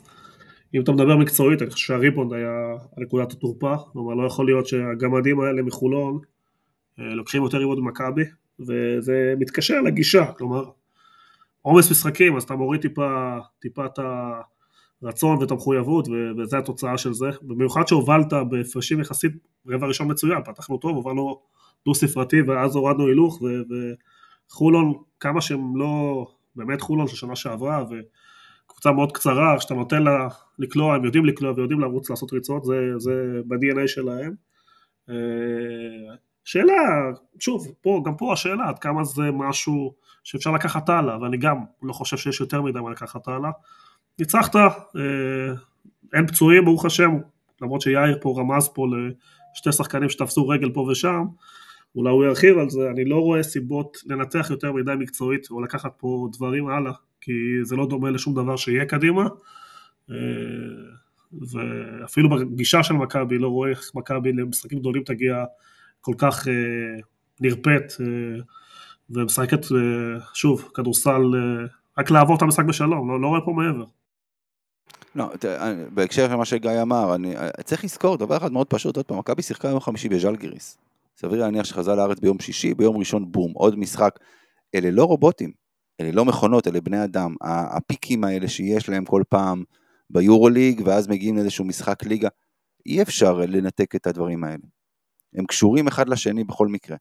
[SPEAKER 4] אם אתה מדבר מקצועית, אני חושב שהריבונד היה נקודת התורפה, כלומר לא יכול להיות שהגמדים האלה מחולון אה, לוקחים יותר ריבונד ממכבי, וזה מתקשר לגישה, כלומר עומס משחקים, אז אתה מוריד טיפה, טיפה את הרצון ואת המחויבות, וזו התוצאה של זה, במיוחד שהובלת בהפרשים יחסית רבע ראשון מצוין, פתחנו טוב, הובלנו דו ספרתי ואז הורדנו הילוך, וחולון, כמה שהם לא, באמת חולון של שנה שעברה, וקבוצה מאוד קצרה, כשאתה נותן לה לקלוע, הם יודעים לקלוע ויודעים לרוץ לעשות ריצות, זה, זה ב-DNA שלהם. אה, שאלה, שוב, פה, גם פה השאלה עד כמה זה משהו שאפשר לקחת הלאה, ואני גם לא חושב שיש יותר מדי מה לקחת הלאה. ניצחת, אה, אין פצועים ברוך השם, למרות שיאיר פה רמז פה לשתי שחקנים שתפסו רגל פה ושם, אולי הוא ירחיב על זה, אני לא רואה סיבות לנתח יותר מדי מקצועית או לקחת פה דברים הלאה, כי זה לא דומה לשום דבר שיהיה קדימה. אה, ואפילו בגישה של מכבי, לא רואה איך מכבי למשחקים גדולים תגיע כל כך אה, נרפאת אה, ומשחקת, שוב, כדורסל, רק לעבור את המשחק בשלום, לא, לא רואה פה מעבר.
[SPEAKER 1] לא, בהקשר למה שגיא אמר, אני צריך לזכור דבר אחד מאוד פשוט, עוד פעם, מכבי שיחקה יום חמישי בז'לגיריס. סביר להניח שחזר לארץ ביום שישי, ביום ראשון בום, עוד משחק. אלה לא רובוטים, אלה לא מכונות, אלה בני אדם. הפיקים האלה שיש להם כל פעם ביורוליג, ואז מגיעים לאיזשהו משחק ליגה, אי אפשר לנתק את הדברים האלה. הם קשורים אחד לשני בכל מקרה.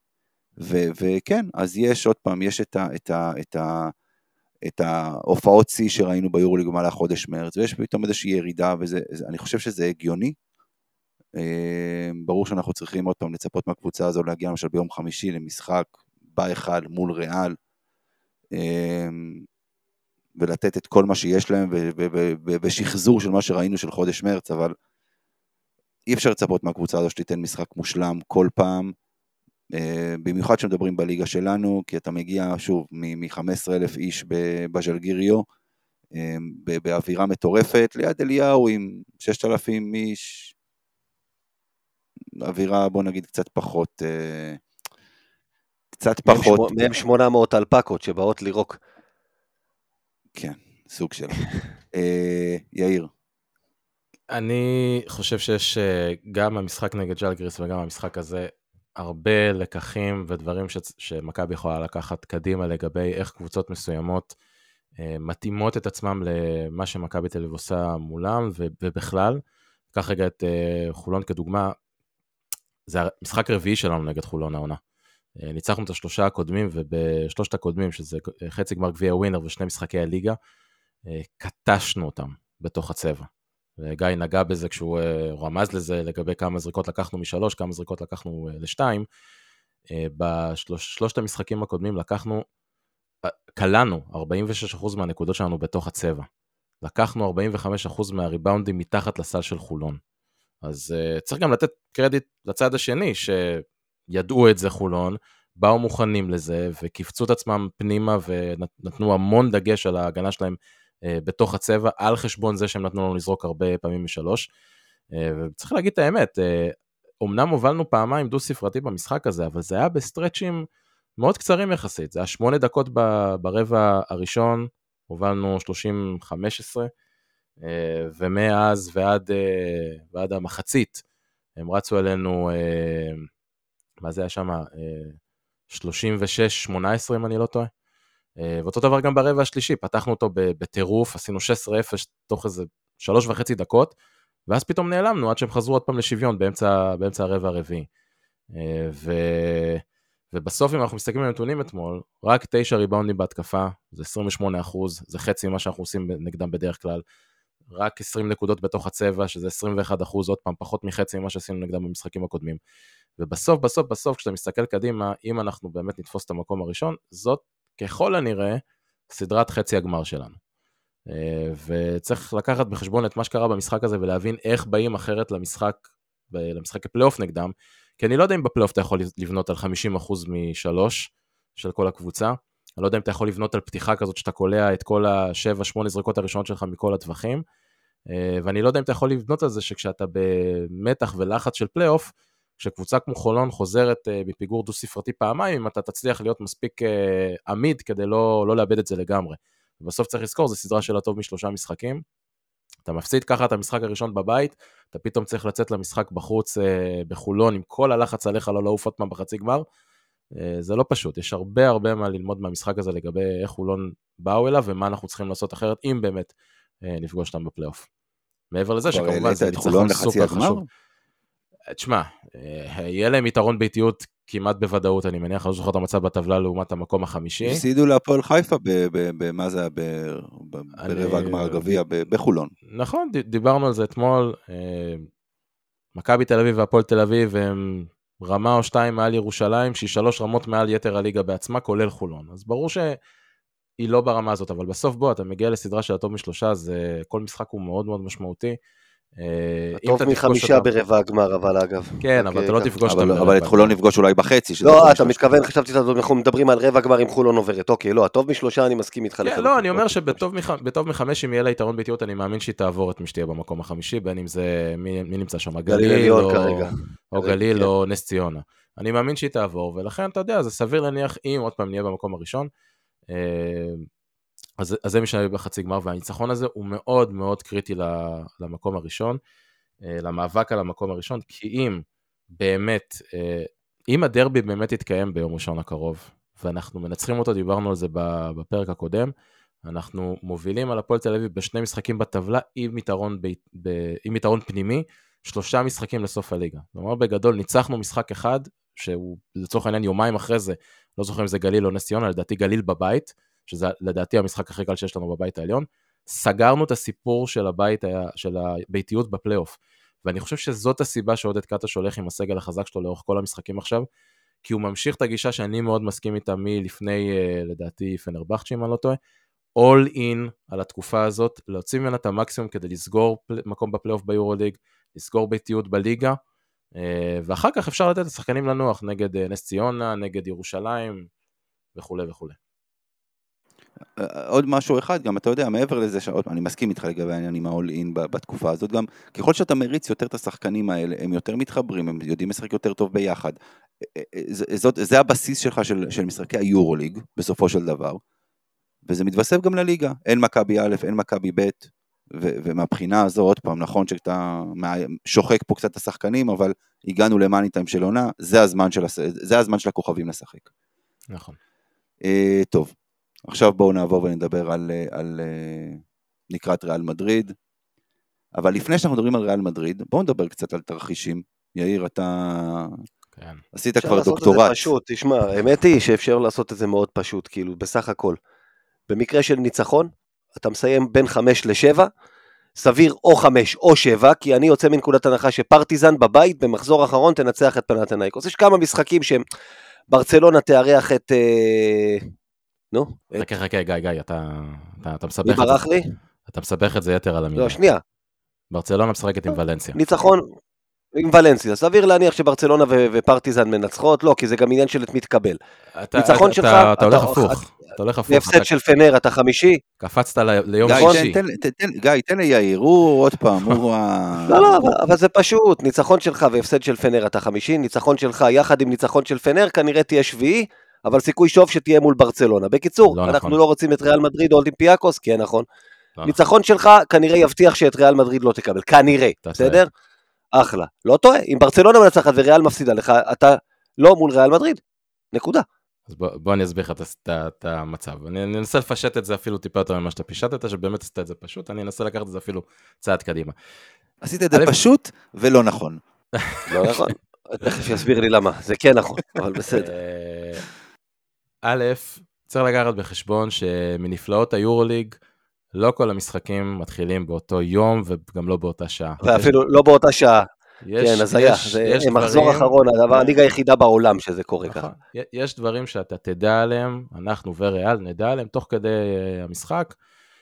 [SPEAKER 1] ו- וכן, אז יש עוד פעם, יש את, ה- את, ה- את, ה- את ההופעות שיא שראינו ביורוליג במהלך חודש מרץ, ויש פתאום איזושהי ירידה, ואני חושב שזה הגיוני. אה, ברור שאנחנו צריכים עוד פעם לצפות מהקבוצה הזו להגיע למשל ביום חמישי למשחק בא אחד מול ריאל, אה, ולתת את כל מה שיש להם, בשחזור של מה שראינו של חודש מרץ, אבל אי אפשר לצפות מהקבוצה הזו שתיתן משחק מושלם כל פעם, אה, במיוחד כשמדברים בליגה שלנו, כי אתה מגיע שוב מ-15 אלף איש בז'לגיריו, באווירה מטורפת, ליד אליהו עם 6,000 איש, אווירה בוא נגיד קצת פחות, אה, קצת פחות.
[SPEAKER 2] מהם 800 אלפקות שבאות לירוק.
[SPEAKER 1] כן, סוג של. יאיר.
[SPEAKER 3] אני חושב שיש גם המשחק נגד ג'לגריס וגם המשחק הזה הרבה לקחים ודברים ש... שמכבי יכולה לקחת קדימה לגבי איך קבוצות מסוימות אה, מתאימות את עצמם למה שמכבי תל אביב עושה מולם ו... ובכלל. קח רגע את אה, חולון כדוגמה, זה המשחק הרביעי שלנו נגד חולון העונה. אה, ניצחנו את השלושה הקודמים ובשלושת הקודמים שזה חצי גמר גביע ווינר ושני משחקי הליגה, אה, קטשנו אותם בתוך הצבע. וגיא נגע בזה כשהוא uh, רמז לזה לגבי כמה זריקות לקחנו משלוש, כמה זריקות לקחנו לשתיים. בשלושת המשחקים הקודמים לקחנו, קלענו 46% מהנקודות שלנו בתוך הצבע. לקחנו 45% מהריבאונדים מתחת לסל של חולון. אז uh, צריך גם לתת קרדיט לצד השני, שידעו את זה חולון, באו מוכנים לזה, וקיפצו את עצמם פנימה ונתנו המון דגש על ההגנה שלהם אה, בתוך הצבע, על חשבון זה שהם נתנו לנו לזרוק הרבה פעמים משלוש. אה, וצריך להגיד את האמת, אומנם אה, הובלנו פעמיים דו ספרתי במשחק הזה, אבל זה היה בסטרצ'ים מאוד קצרים יחסית, זה היה שמונה דקות ברבע הראשון, הובלנו 30-15, ומאז ועד, ועד המחצית, הם רצו אלינו, מה זה היה שם? 36-18 אם אני לא טועה. אה, ואותו דבר גם ברבע השלישי, פתחנו אותו בטירוף, עשינו 16-0 תוך איזה שלוש וחצי דקות, ואז פתאום נעלמנו עד שהם חזרו עוד פעם לשוויון באמצע, באמצע הרבע הרביעי. אה, ו... ובסוף אם אנחנו מסתכלים על הנתונים אתמול, רק תשע ריבאונדים בהתקפה, זה 28 אחוז, זה חצי ממה שאנחנו עושים נגדם בדרך כלל. רק 20 נקודות בתוך הצבע, שזה 21 אחוז, עוד פעם, פחות מחצי ממה שעשינו נגדם במשחקים הקודמים. ובסוף, בסוף, בסוף, כשאתה מסתכל קדימה, אם אנחנו באמת נתפוס את המקום הראשון, זאת ככל הנראה, סדרת חצי הגמר שלנו. אה, וצריך לקחת בחשבון את מה שקרה במשחק הזה ולהבין איך באים אחרת למשחק, למשחק הפלייאוף נגדם, כי אני לא יודע אם בפלייאוף אתה יכול לבנות על 50% משלוש של כל הקבוצה, אני לא יודע אם אתה יכול לבנות על פתיחה כזאת שאתה קולע את כל ה-7-8 זריקות הראשונות שלך מכל הטווחים, ואני לא יודע אם אתה יכול לבנות על זה שכשאתה במתח ולחץ של פלייאוף, כשקבוצה כמו חולון חוזרת אה, מפיגור דו-ספרתי פעמיים, אם אתה תצליח להיות מספיק אה, עמיד כדי לא, לא לאבד את זה לגמרי. ובסוף צריך לזכור, זו סדרה של הטוב משלושה משחקים. אתה מפסיד ככה את המשחק הראשון בבית, אתה פתאום צריך לצאת למשחק בחוץ בחולון עם כל הלחץ עליך לא לעוף עוד פעם בחצי גמר. זה לא פשוט, יש הרבה הרבה מה ללמוד מהמשחק הזה לגבי איך חולון באו אליו ומה אנחנו צריכים לעשות אחרת, אם באמת נפגוש אותם בפלייאוף. מעבר לזה שכמובן זה ניצחון סופר חשוב. תשמע, אה, יהיה להם יתרון ביתיות כמעט בוודאות, אני מניח, לא זוכר את המצב בטבלה לעומת המקום החמישי.
[SPEAKER 1] הפסידו להפועל חיפה, במה זה היה, ברבע הגמר הגביע, בחולון.
[SPEAKER 3] נכון, דיברנו על זה אתמול. אה, מכבי תל אביב והפועל תל אביב הם רמה או שתיים מעל ירושלים, שהיא שלוש רמות מעל יתר הליגה בעצמה, כולל חולון. אז ברור שהיא לא ברמה הזאת, אבל בסוף בוא, אתה מגיע לסדרה של הטוב משלושה, אז כל משחק הוא מאוד מאוד משמעותי.
[SPEAKER 2] אה, טוב מחמישה ברבע הגמר, אבל אגב.
[SPEAKER 3] כן, אבל אתה לא תפגוש
[SPEAKER 1] אותם. אבל את חולון נפגוש אולי בחצי.
[SPEAKER 2] לא, אתה מתכוון, חשבתי שאנחנו מדברים על רבע גמר עם חולון עוברת. אוקיי, לא, הטוב משלושה אני מסכים איתך.
[SPEAKER 3] כן, לא, אני אומר שבטוב מחמש, אם יהיה לה יתרון ביתיות, אני מאמין שהיא תעבור את מי שתהיה במקום החמישי, בין אם זה, מי נמצא שם, גליל או גליל כן. או נס ציונה. אני מאמין שהיא תעבור, ולכן אתה יודע, זה סביר להניח אם עוד פעם נהיה במקום הראשון. אה, אז, אז זה משנה בחצי גמר, והניצחון הזה הוא מאוד מאוד קריטי למקום הראשון. אה, למאבק על המקום הראשון, כי אם באמת, אה, אם הדרבי באמת יתקיים ביום ראשון הקרוב, ואנחנו מנצחים אותו, דיברנו על זה בפרק הקודם, אנחנו מובילים על הפועל תל אביב בשני משחקים בטבלה עם יתרון, ב, ב, עם יתרון פנימי, שלושה משחקים לסוף הליגה. כלומר, בגדול ניצחנו משחק אחד, שהוא לצורך העניין יומיים אחרי זה, לא זוכר אם זה גליל או נס ציונה, לדעתי גליל בבית, שזה לדעתי המשחק הכי קל שיש לנו בבית העליון. סגרנו את הסיפור של הבית, של הביתיות בפלייאוף. ואני חושב שזאת הסיבה שעודד קטש הולך עם הסגל החזק שלו לאורך כל המשחקים עכשיו, כי הוא ממשיך את הגישה שאני מאוד מסכים איתה מלפני, uh, לדעתי, פנרבכצ'י, אם אני לא טועה, all in על התקופה הזאת, להוציא ממנה את המקסימום כדי לסגור פל... מקום בפלייאוף ביורוליג, לסגור ביתיות בליגה, ואחר כך אפשר לתת לשחקנים לנוח נגד uh, נס ציונה, נגד ירושלים וכולי וכולי.
[SPEAKER 1] עוד משהו אחד, גם אתה יודע, מעבר לזה, שעוד, אני מסכים איתך לגבי העניין עם ה-all in בתקופה הזאת, גם ככל שאתה מריץ יותר את השחקנים האלה, הם יותר מתחברים, הם יודעים לשחק יותר טוב ביחד. זאת, זה הבסיס שלך של, של משחקי היורוליג, בסופו של דבר, וזה מתווסף גם לליגה, אין מכבי א', אין מכבי ב', ו- ומהבחינה הזו, עוד פעם, נכון שאתה שוחק פה קצת את השחקנים, אבל הגענו למאני טיים של עונה, זה הזמן של, זה הזמן של הכוכבים לשחק.
[SPEAKER 3] נכון.
[SPEAKER 1] Uh, טוב, עכשיו בואו נעבור ונדבר על, אה, על אה, נקראת ריאל מדריד. אבל לפני שאנחנו מדברים על ריאל מדריד, בואו נדבר קצת על תרחישים. יאיר, אתה כן. עשית כבר דוקטורט. אפשר לעשות את זה
[SPEAKER 2] פשוט, תשמע, האמת היא שאפשר לעשות את זה מאוד פשוט, כאילו, בסך הכל. במקרה של ניצחון, אתה מסיים בין 5 ל-7, סביר או 5 או 7, כי אני יוצא מנקודת הנחה שפרטיזן בבית במחזור האחרון תנצח את פנתנאיקוס. יש כמה משחקים שהם, ברצלונה תארח את... אה, נו.
[SPEAKER 3] חכה, חכה, גיא, גיא, אתה, אתה, אתה מסבך את
[SPEAKER 2] זה. מי ברח לי?
[SPEAKER 3] אתה מסבך את זה יתר על המילה.
[SPEAKER 2] לא, שנייה.
[SPEAKER 3] ברצלונה משחקת עם ולנסיה.
[SPEAKER 2] ניצחון עם ולנסיה. סביר להניח שברצלונה ופרטיזן מנצחות, לא, כי זה גם עניין של את מי תקבל. ניצחון שלך...
[SPEAKER 3] אתה הולך הפוך. אתה הולך הפוך.
[SPEAKER 2] הפסד של פנר, אתה חמישי.
[SPEAKER 3] קפצת ליום שישי.
[SPEAKER 1] גיא, תן ליאיר, הוא עוד פעם, הוא ה...
[SPEAKER 2] לא, לא, אבל זה פשוט. ניצחון שלך והפסד של פנר אתה חמישי, ניצחון שלך יחד עם ניצחון של פנר כנראה תהיה שביעי. אבל סיכוי שוב שתהיה מול ברצלונה. בקיצור, לא אנחנו נכון. לא רוצים את ריאל מדריד או אולימפיאקוס, כן נכון. לא ניצחון נכון. שלך כנראה יבטיח שאת ריאל מדריד לא תקבל, כנראה, בסדר? אחלה. לא טועה, אם ברצלונה מנצחת וריאל מפסידה לך, אתה לא מול ריאל מדריד, נקודה.
[SPEAKER 3] אז בוא, בוא אני אסביר לך את המצב. אני, אני אנסה לפשט את זה אפילו טיפה יותר ממה שאתה פישטת, שבאמת עשית את זה פשוט, אני אנסה לקחת את זה אפילו צעד קדימה.
[SPEAKER 1] עשית את זה פשוט ולא נכון.
[SPEAKER 2] לא נכון. תכף יסביר לי למה, זה כן נכון, אבל בסדר. אה,
[SPEAKER 3] א', צריך לקחת בחשבון שמנפלאות היורוליג, לא כל המשחקים מתחילים באותו יום וגם לא באותה שעה.
[SPEAKER 2] ואפילו לא באותה שעה. יש, כן, אז היה, זה מחזור אחרון, הדבר, הליגה היחידה בעולם שזה קורה נכון. ככה.
[SPEAKER 3] יש דברים שאתה תדע עליהם, אנחנו וריאל נדע עליהם תוך כדי אה, המשחק.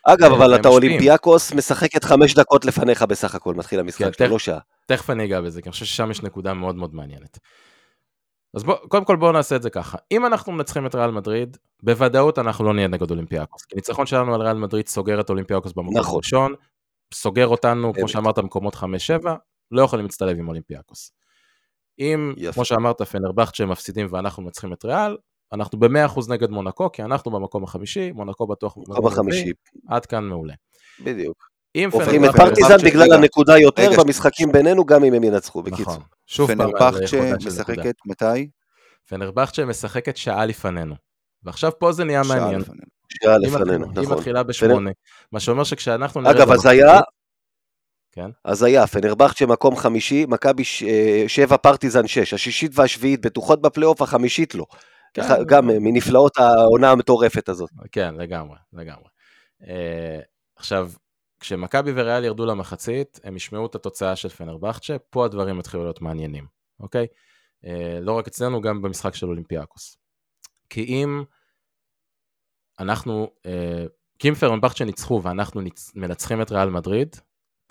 [SPEAKER 2] אגב, אבל אתה אולימפיאקוס משחקת חמש דקות לפניך בסך הכל, מתחיל המשחק כן, שלו, לא שעה.
[SPEAKER 3] תכף אני אגע בזה, כי אני חושב ששם יש נקודה מאוד מאוד מעניינת. אז בוא, קודם כל בואו נעשה את זה ככה. אם אנחנו מנצחים את ריאל מדריד, בוודאות אנחנו לא נהיה נגד אולימפיאקוס. כי ניצחון שלנו על ריאל מדריד סוגר את אולימפיאקוס במקום נכון. הראשון, סוגר אותנו, כמו. שאמרת, מקומות 5-7, לא יכולים להצטלב עם אולימפיאקוס. אם,
[SPEAKER 2] יפה.
[SPEAKER 3] כמו שאמרת, פנרבכצ'ה מפסידים ואנחנו מנצחים את ריאל, אנחנו ב-100% נגד מונקו, כי אנחנו במקום החמישי, מונקו בטוח
[SPEAKER 2] מקום החמישי,
[SPEAKER 3] עד כאן מעולה.
[SPEAKER 2] בדיוק. הופכים את פרטיזן בגלל הנקודה יותר במשחקים בינינו, גם אם הם ינצחו, בקיצור.
[SPEAKER 3] נכון. שוב פעם,
[SPEAKER 1] פנרבכצ'ה. משחקת מתי?
[SPEAKER 3] פנרבכצ'ה משחקת שעה לפנינו. ועכשיו פה זה נהיה מעניין.
[SPEAKER 2] שעה לפנינו,
[SPEAKER 3] מתחילה- היא
[SPEAKER 2] נכון.
[SPEAKER 3] מתחילה בשמונה, מה שאומר שכשאנחנו נרד
[SPEAKER 2] אגב, אז היה,
[SPEAKER 3] כן.
[SPEAKER 2] אז היה, פנרבכצ'ה מקום חמישי, מכבי ש- אה, שבע, פרטיזן שש, השישית והשביעית בטוחות בפלייאוף, החמישית לא.
[SPEAKER 3] כן,
[SPEAKER 2] גם אה, מנפלאות העונה המטורפת הזאת.
[SPEAKER 3] כן, לגמרי, לגמרי. אה, עכשיו, כשמכבי וריאל ירדו למחצית, הם ישמעו את התוצאה של פנרבכצ'ה, פה הדברים יתחילו להיות מעניינים, אוקיי? לא רק אצלנו, גם במשחק של אולימפיאקוס. כי אם אנחנו, כי אם פנרבכצ'ה ניצחו ואנחנו ניצ... מנצחים את ריאל מדריד,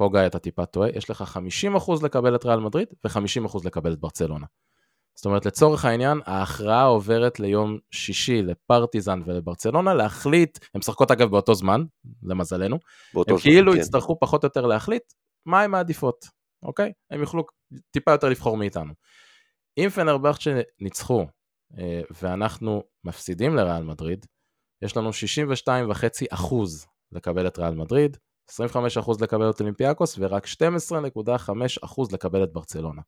[SPEAKER 3] פה גיא אתה טיפה טועה, יש לך 50% לקבל את ריאל מדריד ו-50% לקבל את ברצלונה. זאת אומרת, לצורך העניין, ההכרעה עוברת ליום שישי לפרטיזן ולברצלונה להחליט, הן משחקות אגב באותו זמן, למזלנו,
[SPEAKER 2] באותו
[SPEAKER 3] הם
[SPEAKER 2] זמן,
[SPEAKER 3] כאילו
[SPEAKER 2] כן.
[SPEAKER 3] יצטרכו פחות או יותר להחליט מה הן מעדיפות, אוקיי? הם יוכלו טיפה יותר לבחור מאיתנו. אם פנרבכצ'ה ניצחו אה, ואנחנו מפסידים לריאל מדריד, יש לנו 62.5 אחוז לקבל את ריאל מדריד, 25 אחוז לקבל את אולימפיאקוס ורק 12.5 אחוז לקבל את ברצלונה.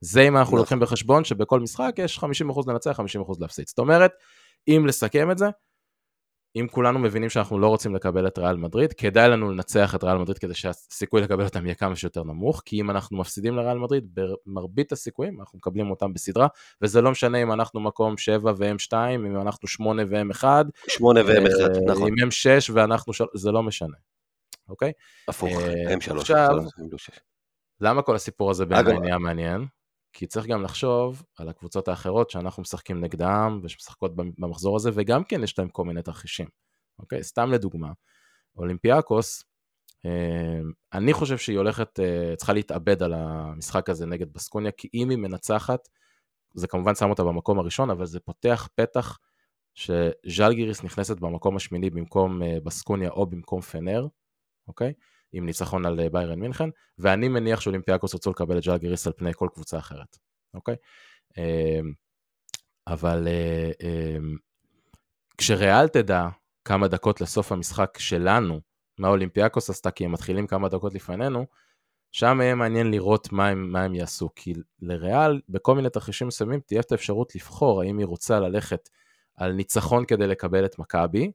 [SPEAKER 3] זה אם אנחנו
[SPEAKER 2] נכון.
[SPEAKER 3] לוקחים בחשבון שבכל משחק יש 50 אחוז לנצח, 50 אחוז להפסיד. זאת אומרת, אם לסכם את זה, אם כולנו מבינים שאנחנו לא רוצים לקבל את ריאל מדריד, כדאי לנו לנצח את ריאל מדריד כדי שהסיכוי לקבל אותם יהיה כמה שיותר נמוך, כי אם אנחנו מפסידים לריאל מדריד, במרבית הסיכויים אנחנו מקבלים אותם בסדרה, וזה לא משנה אם אנחנו מקום 7 והם 2, אם אנחנו 8 והם 1,
[SPEAKER 2] שמונה והם אחד,
[SPEAKER 3] אה,
[SPEAKER 2] נכון.
[SPEAKER 3] אם הם 6 ואנחנו 3, זה לא משנה, אוקיי?
[SPEAKER 2] הפוך,
[SPEAKER 3] אה,
[SPEAKER 2] הם שלוש.
[SPEAKER 3] עכשיו-. למה כל הסיפור הזה בעיניי נהיה מעניין? כי צריך גם לחשוב על הקבוצות האחרות שאנחנו משחקים נגדם ושמשחקות במחזור הזה, וגם כן יש להם כל מיני תרחישים. אוקיי? סתם לדוגמה, אולימפיאקוס, אה, אני חושב שהיא הולכת, אה, צריכה להתאבד על המשחק הזה נגד בסקוניה, כי אם היא מנצחת, זה כמובן שם אותה במקום הראשון, אבל זה פותח פתח שז'לגיריס נכנסת במקום השמיני במקום אה, בסקוניה או במקום פנר, אוקיי? עם ניצחון על אה, ביירן מינכן, ואני מניח שאולימפיאקוס ירצו לקבל את ז'לגיריס על פני כל קבוצה אחרת, אוקיי? אה, אבל אה, אה, כשריאל תדע כמה דקות לסוף המשחק שלנו, מה אולימפיאקוס עשתה, כי הם מתחילים כמה דקות לפנינו, שם יהיה מעניין לראות מה הם, מה הם יעשו, כי לריאל, בכל מיני תרחישים מסוימים, תהיה את האפשרות לבחור האם היא רוצה ללכת על ניצחון כדי לקבל את מכבי,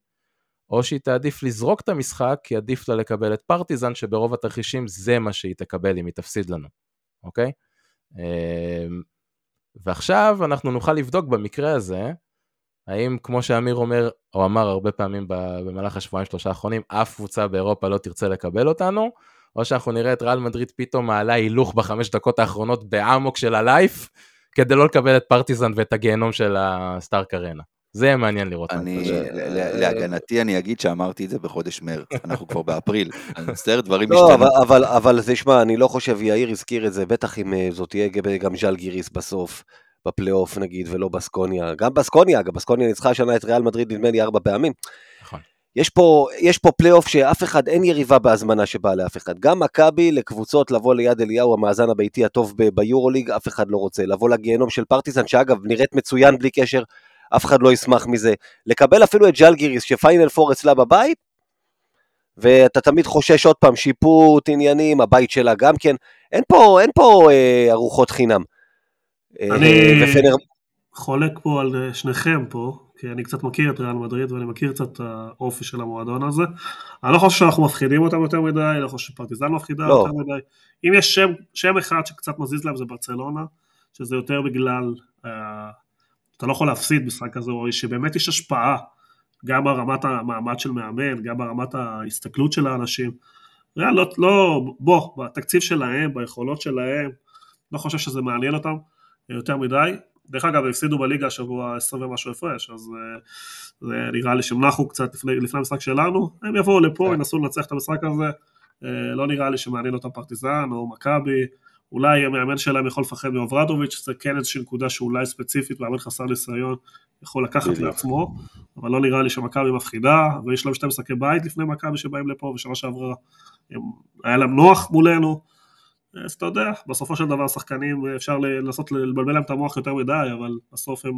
[SPEAKER 3] או שהיא תעדיף לזרוק את המשחק, כי עדיף לה לקבל את פרטיזן, שברוב התרחישים זה מה שהיא תקבל אם היא תפסיד לנו, אוקיי? אמ, ועכשיו אנחנו נוכל לבדוק במקרה הזה, האם כמו שאמיר אומר, או אמר הרבה פעמים במהלך השבועיים שלושה האחרונים, אף קבוצה באירופה לא תרצה לקבל אותנו, או שאנחנו נראה את ריאל מדריד פתאום מעלה הילוך בחמש דקות האחרונות באמוק של הלייף, כדי לא לקבל את פרטיזן ואת הגיהנום של הסטארק ארנה. זה יהיה מעניין לראות. מה
[SPEAKER 1] אני, ל- להגנתי אני אגיד שאמרתי את זה בחודש מרץ, אנחנו כבר באפריל, אני מצטער, דברים
[SPEAKER 2] לא,
[SPEAKER 1] משתנים.
[SPEAKER 2] אבל, אבל, אבל תשמע, אני לא חושב, יאיר הזכיר את זה, בטח אם אה, זאת תהיה גם- ז'לגיריס בסוף, בפלייאוף נגיד, ולא בסקוניה. גם בסקוניה, אגב, בסקוניה ניצחה השנה את ריאל מדריד נדמה לי ארבע פעמים.
[SPEAKER 3] נכון.
[SPEAKER 2] יש פה, יש פה פלייאוף שאף אחד, אין יריבה בהזמנה שבאה לאף אחד. גם מכבי לקבוצות לבוא ליד אליהו, המאזן הביתי הטוב ביורוליג, אף אחד לא רוצה. לבוא לגיהנום של פרטיזן, שאגב, נראית מצוין בלי קשר, אף אחד לא ישמח מזה. לקבל אפילו את ג'לגיריס, שפיינל פור אצלה בבית, ואתה תמיד חושש עוד פעם, שיפוט, עניינים, הבית שלה גם כן. אין פה, אין פה אה, ארוחות חינם. אה,
[SPEAKER 4] אני-
[SPEAKER 2] ופנר...
[SPEAKER 4] חולק פה על אה, שניכם פה, כי אני קצת מכיר את ריאל מדריד ואני מכיר קצת את האופי של המועדון הזה. אני לא חושב שאנחנו מפחידים אותם יותר מדי, אני לא חושב שפרטיזן מפחידה
[SPEAKER 2] לא.
[SPEAKER 4] יותר מדי. אם יש שם, שם אחד שקצת מזיז להם זה ברצלונה, שזה יותר בגלל, אה, אתה לא יכול להפסיד משחק כזה, או שבאמת יש השפעה, גם ברמת המעמד של מאמן, גם ברמת ההסתכלות של האנשים. ריאל לא, לא, בוא, בתקציב שלהם, ביכולות שלהם, לא חושב שזה מעניין אותם יותר מדי. דרך אגב, הפסידו בליגה השבוע 20 ומשהו הפרש, אז אה, זה נראה לי שהם נחו קצת לפני, לפני המשחק שלנו, הם יבואו לפה,
[SPEAKER 3] כן.
[SPEAKER 4] ינסו לנצח את המשחק הזה, אה, לא נראה לי שמעניין אותם פרטיזן או מכבי אולי המאמן שלהם יכול לפחד מאוברדוביץ', זה כן איזושהי נקודה שאולי ספציפית, מאמן חסר ניסיון יכול לקחת לעצמו, אבל לא נראה לי שמכבי מפחידה, ויש להם שתי משחקי בית לפני מכבי שבאים לפה, ושנה שעברה היה להם נוח מולנו, אז אתה יודע, בסופו של דבר שחקנים אפשר לנסות לבלבל להם את המוח יותר מדי, אבל בסוף הם,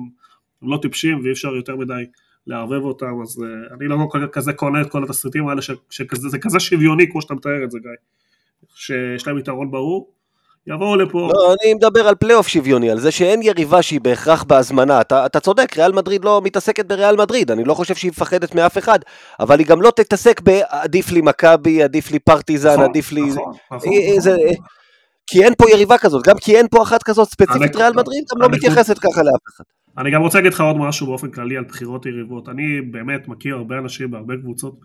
[SPEAKER 4] הם לא טיפשים ואי אפשר יותר מדי לערבב אותם, אז uh, אני לא כזה קונה את כל התסריטים האלה, שזה כזה שוויוני כמו שאתה מתאר את זה גיא, שיש להם יתרון ברור, יבואו לפה.
[SPEAKER 2] לא, אני מדבר על פלייאוף שוויוני, על זה שאין יריבה שהיא בהכרח בהזמנה. אתה, אתה צודק, ריאל מדריד לא מתעסקת בריאל מדריד, אני לא חושב שהיא מפחדת מאף אחד, אבל היא גם לא תתעסק בעדיף לי מכבי, עדיף לי פרטיזן, נכון, עדיף לי... נכון, נכון. זה, כי אין פה יריבה כזאת, גם כי אין פה אחת כזאת ספציפית, ריאל מדריד גם לא מתייחסת ככה לאף אחד.
[SPEAKER 4] אני גם רוצה להגיד לך עוד משהו באופן כללי על בחירות יריבות. אני באמת מכיר הרבה אנשים בהרבה קבוצות.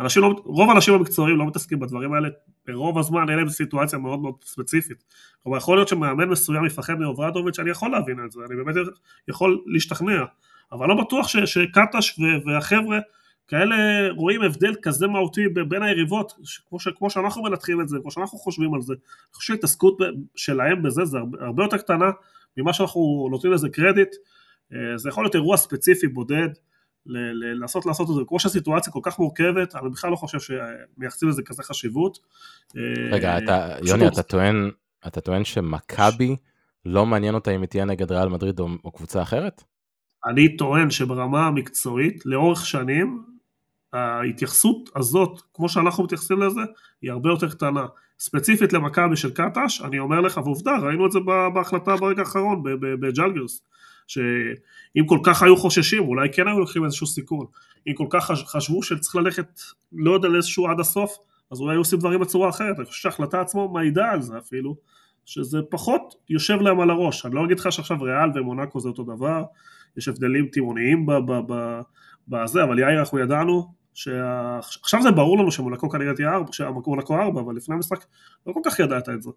[SPEAKER 4] אנשים לא, רוב האנשים המקצועיים לא מתעסקים בדברים האלה, ברוב הזמן אין להם סיטואציה מאוד מאוד ספציפית. כלומר, יכול להיות שמאמן מסוים יפחד מאוברדוביץ', אני יכול להבין את זה, אני באמת יכול להשתכנע. אבל לא בטוח שקטש והחבר'ה כאלה רואים הבדל כזה מהותי בין היריבות, כמו, ש, כמו שאנחנו מנתחים את זה, כמו שאנחנו חושבים על זה. אני חושב שההתעסקות שלהם בזה זה הרבה, הרבה יותר קטנה ממה שאנחנו נותנים לזה קרדיט. אה, זה יכול להיות אירוע ספציפי בודד, לנסות לעשות את זה, כמו שהסיטואציה כל כך מורכבת, אני בכלל לא חושב שמייחסים לזה כזה חשיבות.
[SPEAKER 3] רגע, אה, אתה, יוני, אתה טוען, אתה טוען שמכבי לא מעניין אותה אם היא תהיה נגד ריאל מדריד או, או קבוצה אחרת?
[SPEAKER 4] אני טוען שברמה המקצועית, לאורך שנים, ההתייחסות הזאת, כמו שאנחנו מתייחסים לזה, היא הרבה יותר קטנה. ספציפית למכבי של קטש, אני אומר לך, ועובדה, ראינו את זה בהחלטה ברגע האחרון בג'לגרס, שאם כל כך היו חוששים, אולי כן היו לוקחים איזשהו סיכון. אם כל כך חשבו שצריך ללכת, לא יודע, לאיזשהו עד הסוף, אז אולי היו עושים דברים בצורה אחרת. אני חושב שההחלטה עצמו מעידה על זה אפילו, שזה פחות יושב להם על הראש. אני לא אגיד לך שעכשיו ריאל ומונקו זה אותו דבר, יש הבדלים תימוניים בזה, אבל יאיר, אנחנו ידענו שעכשיו זה ברור לנו שמונקו כנראה תהיה ארבע, שמונקו ארבע, אבל לפני המשחק לא כל כך ידעת את זה.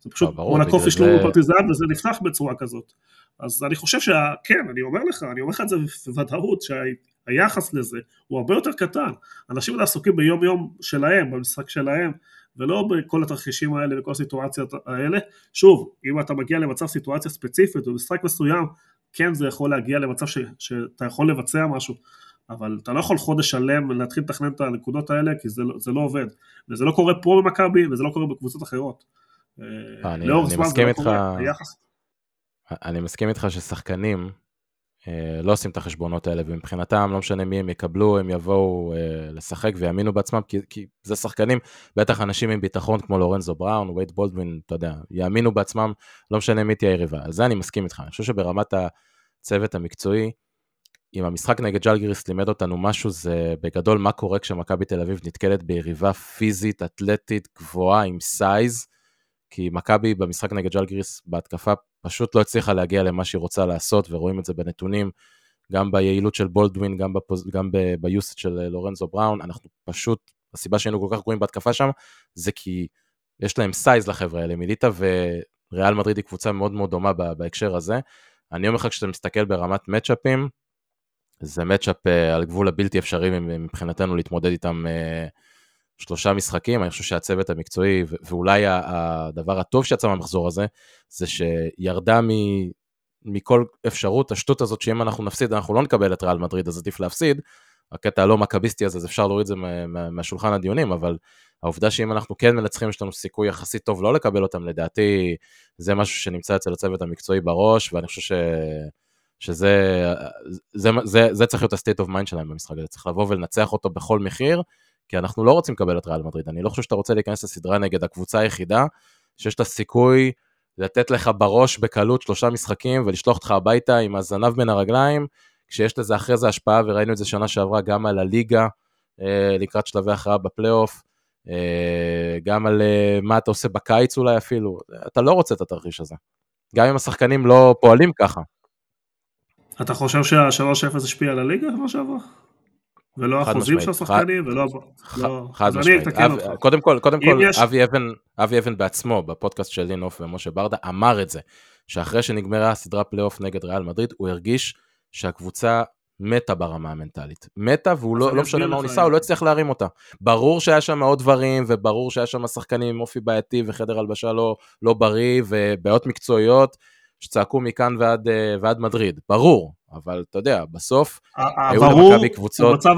[SPEAKER 4] זה פשוט, אה, מונקו פישלו זה... פרטיזן וזה נפתח בצורה כזאת. אז אני חושב שכן, אני אומר לך, אני אומר לך את זה בוודאות, שהיחס לזה הוא הרבה יותר קטן. אנשים עסוקים ביום יום שלהם, במשחק שלהם, ולא בכל התרחישים האלה וכל הסיטואציות האלה. שוב, אם אתה מגיע למצב סיטואציה ספציפית במשחק מסוים, כן זה יכול להגיע למצב ש, שאתה יכול לבצע משהו, אבל אתה לא יכול חודש שלם להתחיל לתכנן את הנקודות האלה, כי זה, לא, זה לא עובד. וזה לא קורה פה במכבי, וזה לא קורה בקבוצות אחרות.
[SPEAKER 3] אה, אני, אני מסכים לא איתך, אני מסכים איתך ששחקנים אה, לא עושים את החשבונות האלה, ומבחינתם, לא משנה מי הם יקבלו, הם יבואו אה, לשחק ויאמינו בעצמם, כי, כי זה שחקנים, בטח אנשים עם ביטחון כמו לורנזו בראון, וייד בולדווין, אתה יודע, יאמינו בעצמם, לא משנה מי תהיה היריבה. על זה אני מסכים איתך. אני חושב שברמת הצוות המקצועי, אם המשחק נגד ז'לגיריס לימד אותנו משהו, זה בגדול מה קורה כשמכבי תל אביב נתקלת ביריבה פיזית, אתלטית, גבוהה, עם size, כי מכבי במשחק נגד ז'לגיריס בהתקפה פשוט לא הצליחה להגיע למה שהיא רוצה לעשות, ורואים את זה בנתונים, גם ביעילות של בולדווין, גם, בפוז... גם ב... ביוסט של אה, לורנזו בראון, אנחנו פשוט, הסיבה שהיינו כל כך גרועים בהתקפה שם, זה כי יש להם size לחבר'ה האלה, מיליטה וריאל מדריד היא קבוצה מאוד מאוד דומה בהקשר הזה. אני אומר לך, כשאתה מסתכל ברמת מצ'אפים, זה matchup אה, על גבול הבלתי אפשרי מבחינתנו להתמודד איתם אה, שלושה משחקים, אני חושב שהצוות המקצועי, ואולי הדבר הטוב שיצא מהמחזור הזה, זה שירדה מ... מכל אפשרות השטות הזאת שאם אנחנו נפסיד אנחנו לא נקבל את ריאל מדריד אז עדיף להפסיד. הקטע הלא מכביסטי הזה אז אפשר להוריד את זה מהשולחן הדיונים אבל העובדה שאם אנחנו כן מנצחים יש לנו סיכוי יחסית טוב לא לקבל אותם לדעתי זה משהו שנמצא אצל הצוות המקצועי בראש ואני חושב ש... שזה זה, זה, זה צריך להיות ה-state of mind שלהם במשחק הזה צריך לבוא ולנצח אותו בכל מחיר כי אנחנו לא רוצים לקבל את ריאל מדריד, אני לא חושב שאתה רוצה להיכנס לסדרה נגד הקבוצה היחידה, שיש לה סיכוי לתת לך בראש בקלות שלושה משחקים ולשלוח אותך הביתה עם הזנב בין הרגליים, כשיש לזה אחרי זה השפעה, וראינו את זה שנה שעברה גם על הליגה אה, לקראת שלבי הכרעה בפלייאוף, אה, גם על אה, מה אתה עושה בקיץ אולי אפילו, אתה לא רוצה את התרחיש הזה. גם אם השחקנים לא פועלים ככה.
[SPEAKER 4] אתה חושב שה-3-0 השפיע על הליגה כמו שעברה? ולא החוזים של השחקנים, ולא...
[SPEAKER 3] לא. חד משמעית. קודם כל, קודם כל, אבי אבן, אבי אבן בעצמו, בפודקאסט של לינוף ומשה ברדה, אמר את זה, שאחרי שנגמרה הסדרה פלייאוף נגד ריאל מדריד, הוא הרגיש שהקבוצה מתה ברמה המנטלית. מתה, והוא לא, לא משנה מה הוא ניסה, הוא לא הצליח להרים אותה. ברור שהיה שם עוד דברים, וברור שהיה שם שחקנים עם אופי בעייתי וחדר הלבשה לא, לא בריא, ובעיות מקצועיות שצעקו מכאן ועד, אה, ועד מדריד. ברור, אבל אתה יודע, בסוף היו למכבי קבוצות...
[SPEAKER 4] המצב,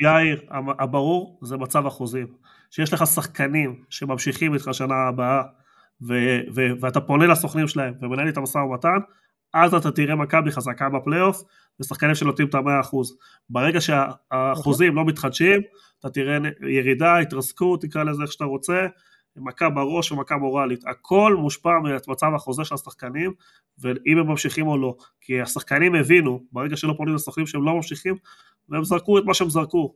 [SPEAKER 4] יאיר, הברור זה מצב החוזים. שיש לך שחקנים שממשיכים איתך שנה הבאה, ו- ו- ואתה פונה לסוכנים שלהם ומנהל איתם משא ומתן, אז אתה תראה מכבי חזקה בפלייאוף, ושחקנים שנותנים את המאה אחוז. ברגע שהאחוזים לא מתחדשים, אתה תראה ירידה, התרסקות, תקרא לזה איך שאתה רוצה, מכה בראש ומכה מורלית. הכל מושפע ממצב החוזה של השחקנים, ואם הם ממשיכים או לא. כי השחקנים הבינו, ברגע שלא פונים לסוכנים שהם לא ממשיכים, והם זרקו את מה שהם זרקו.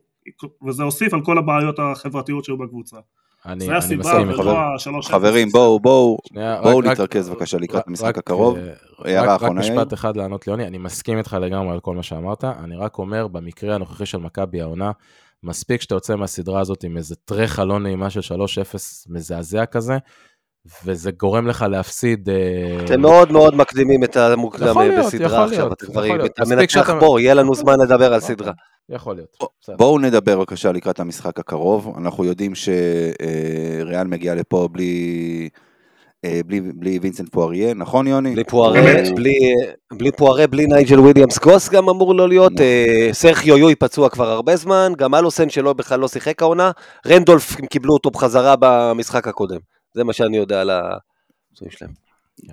[SPEAKER 4] וזה הוסיף על כל הבעיות החברתיות שהיו בקבוצה.
[SPEAKER 3] אני,
[SPEAKER 4] זה
[SPEAKER 3] אני
[SPEAKER 4] הסיבה. ולא השלוש...
[SPEAKER 1] חברים, בואו, בואו, בואו נתרכז בבקשה לקראת המשחק הקרוב.
[SPEAKER 3] אה,
[SPEAKER 1] הערה
[SPEAKER 3] רק,
[SPEAKER 1] אחרונה,
[SPEAKER 3] רק? משפט אחד לענות ליוני, אני מסכים איתך לגמרי על כל מה שאמרת, אני רק אומר, במקרה הנוכחי של מכבי העונה, מספיק שאתה יוצא מהסדרה הזאת עם איזה טרחה לא נעימה של 3-0 מזעזע כזה, וזה גורם לך להפסיד... אה,
[SPEAKER 2] אתם מאוד מאוד מקדימים את המוקדם
[SPEAKER 3] להיות,
[SPEAKER 2] בסדרה עכשיו,
[SPEAKER 3] יכול
[SPEAKER 2] כבר מנצח פה, יהיה לנו זמן לדבר על סדרה.
[SPEAKER 3] יכול להיות.
[SPEAKER 1] בואו נדבר בבקשה לקראת המשחק הקרוב. אנחנו יודעים שריאל מגיע לפה בלי, אה, בלי, בלי וינסנט פואריה, נכון יוני?
[SPEAKER 2] בלי פוארה,
[SPEAKER 1] הוא-
[SPEAKER 2] בלי, בלי פוארה, בלי נייג'ל וויליאמס גוס גם אמור לא להיות, אה, סרחיו יוי פצוע כבר הרבה זמן, גם אלוסן שלו בכלל לא שיחק העונה, רנדולף הם קיבלו אותו בחזרה במשחק הקודם, זה מה שאני יודע על הפצועים שלהם.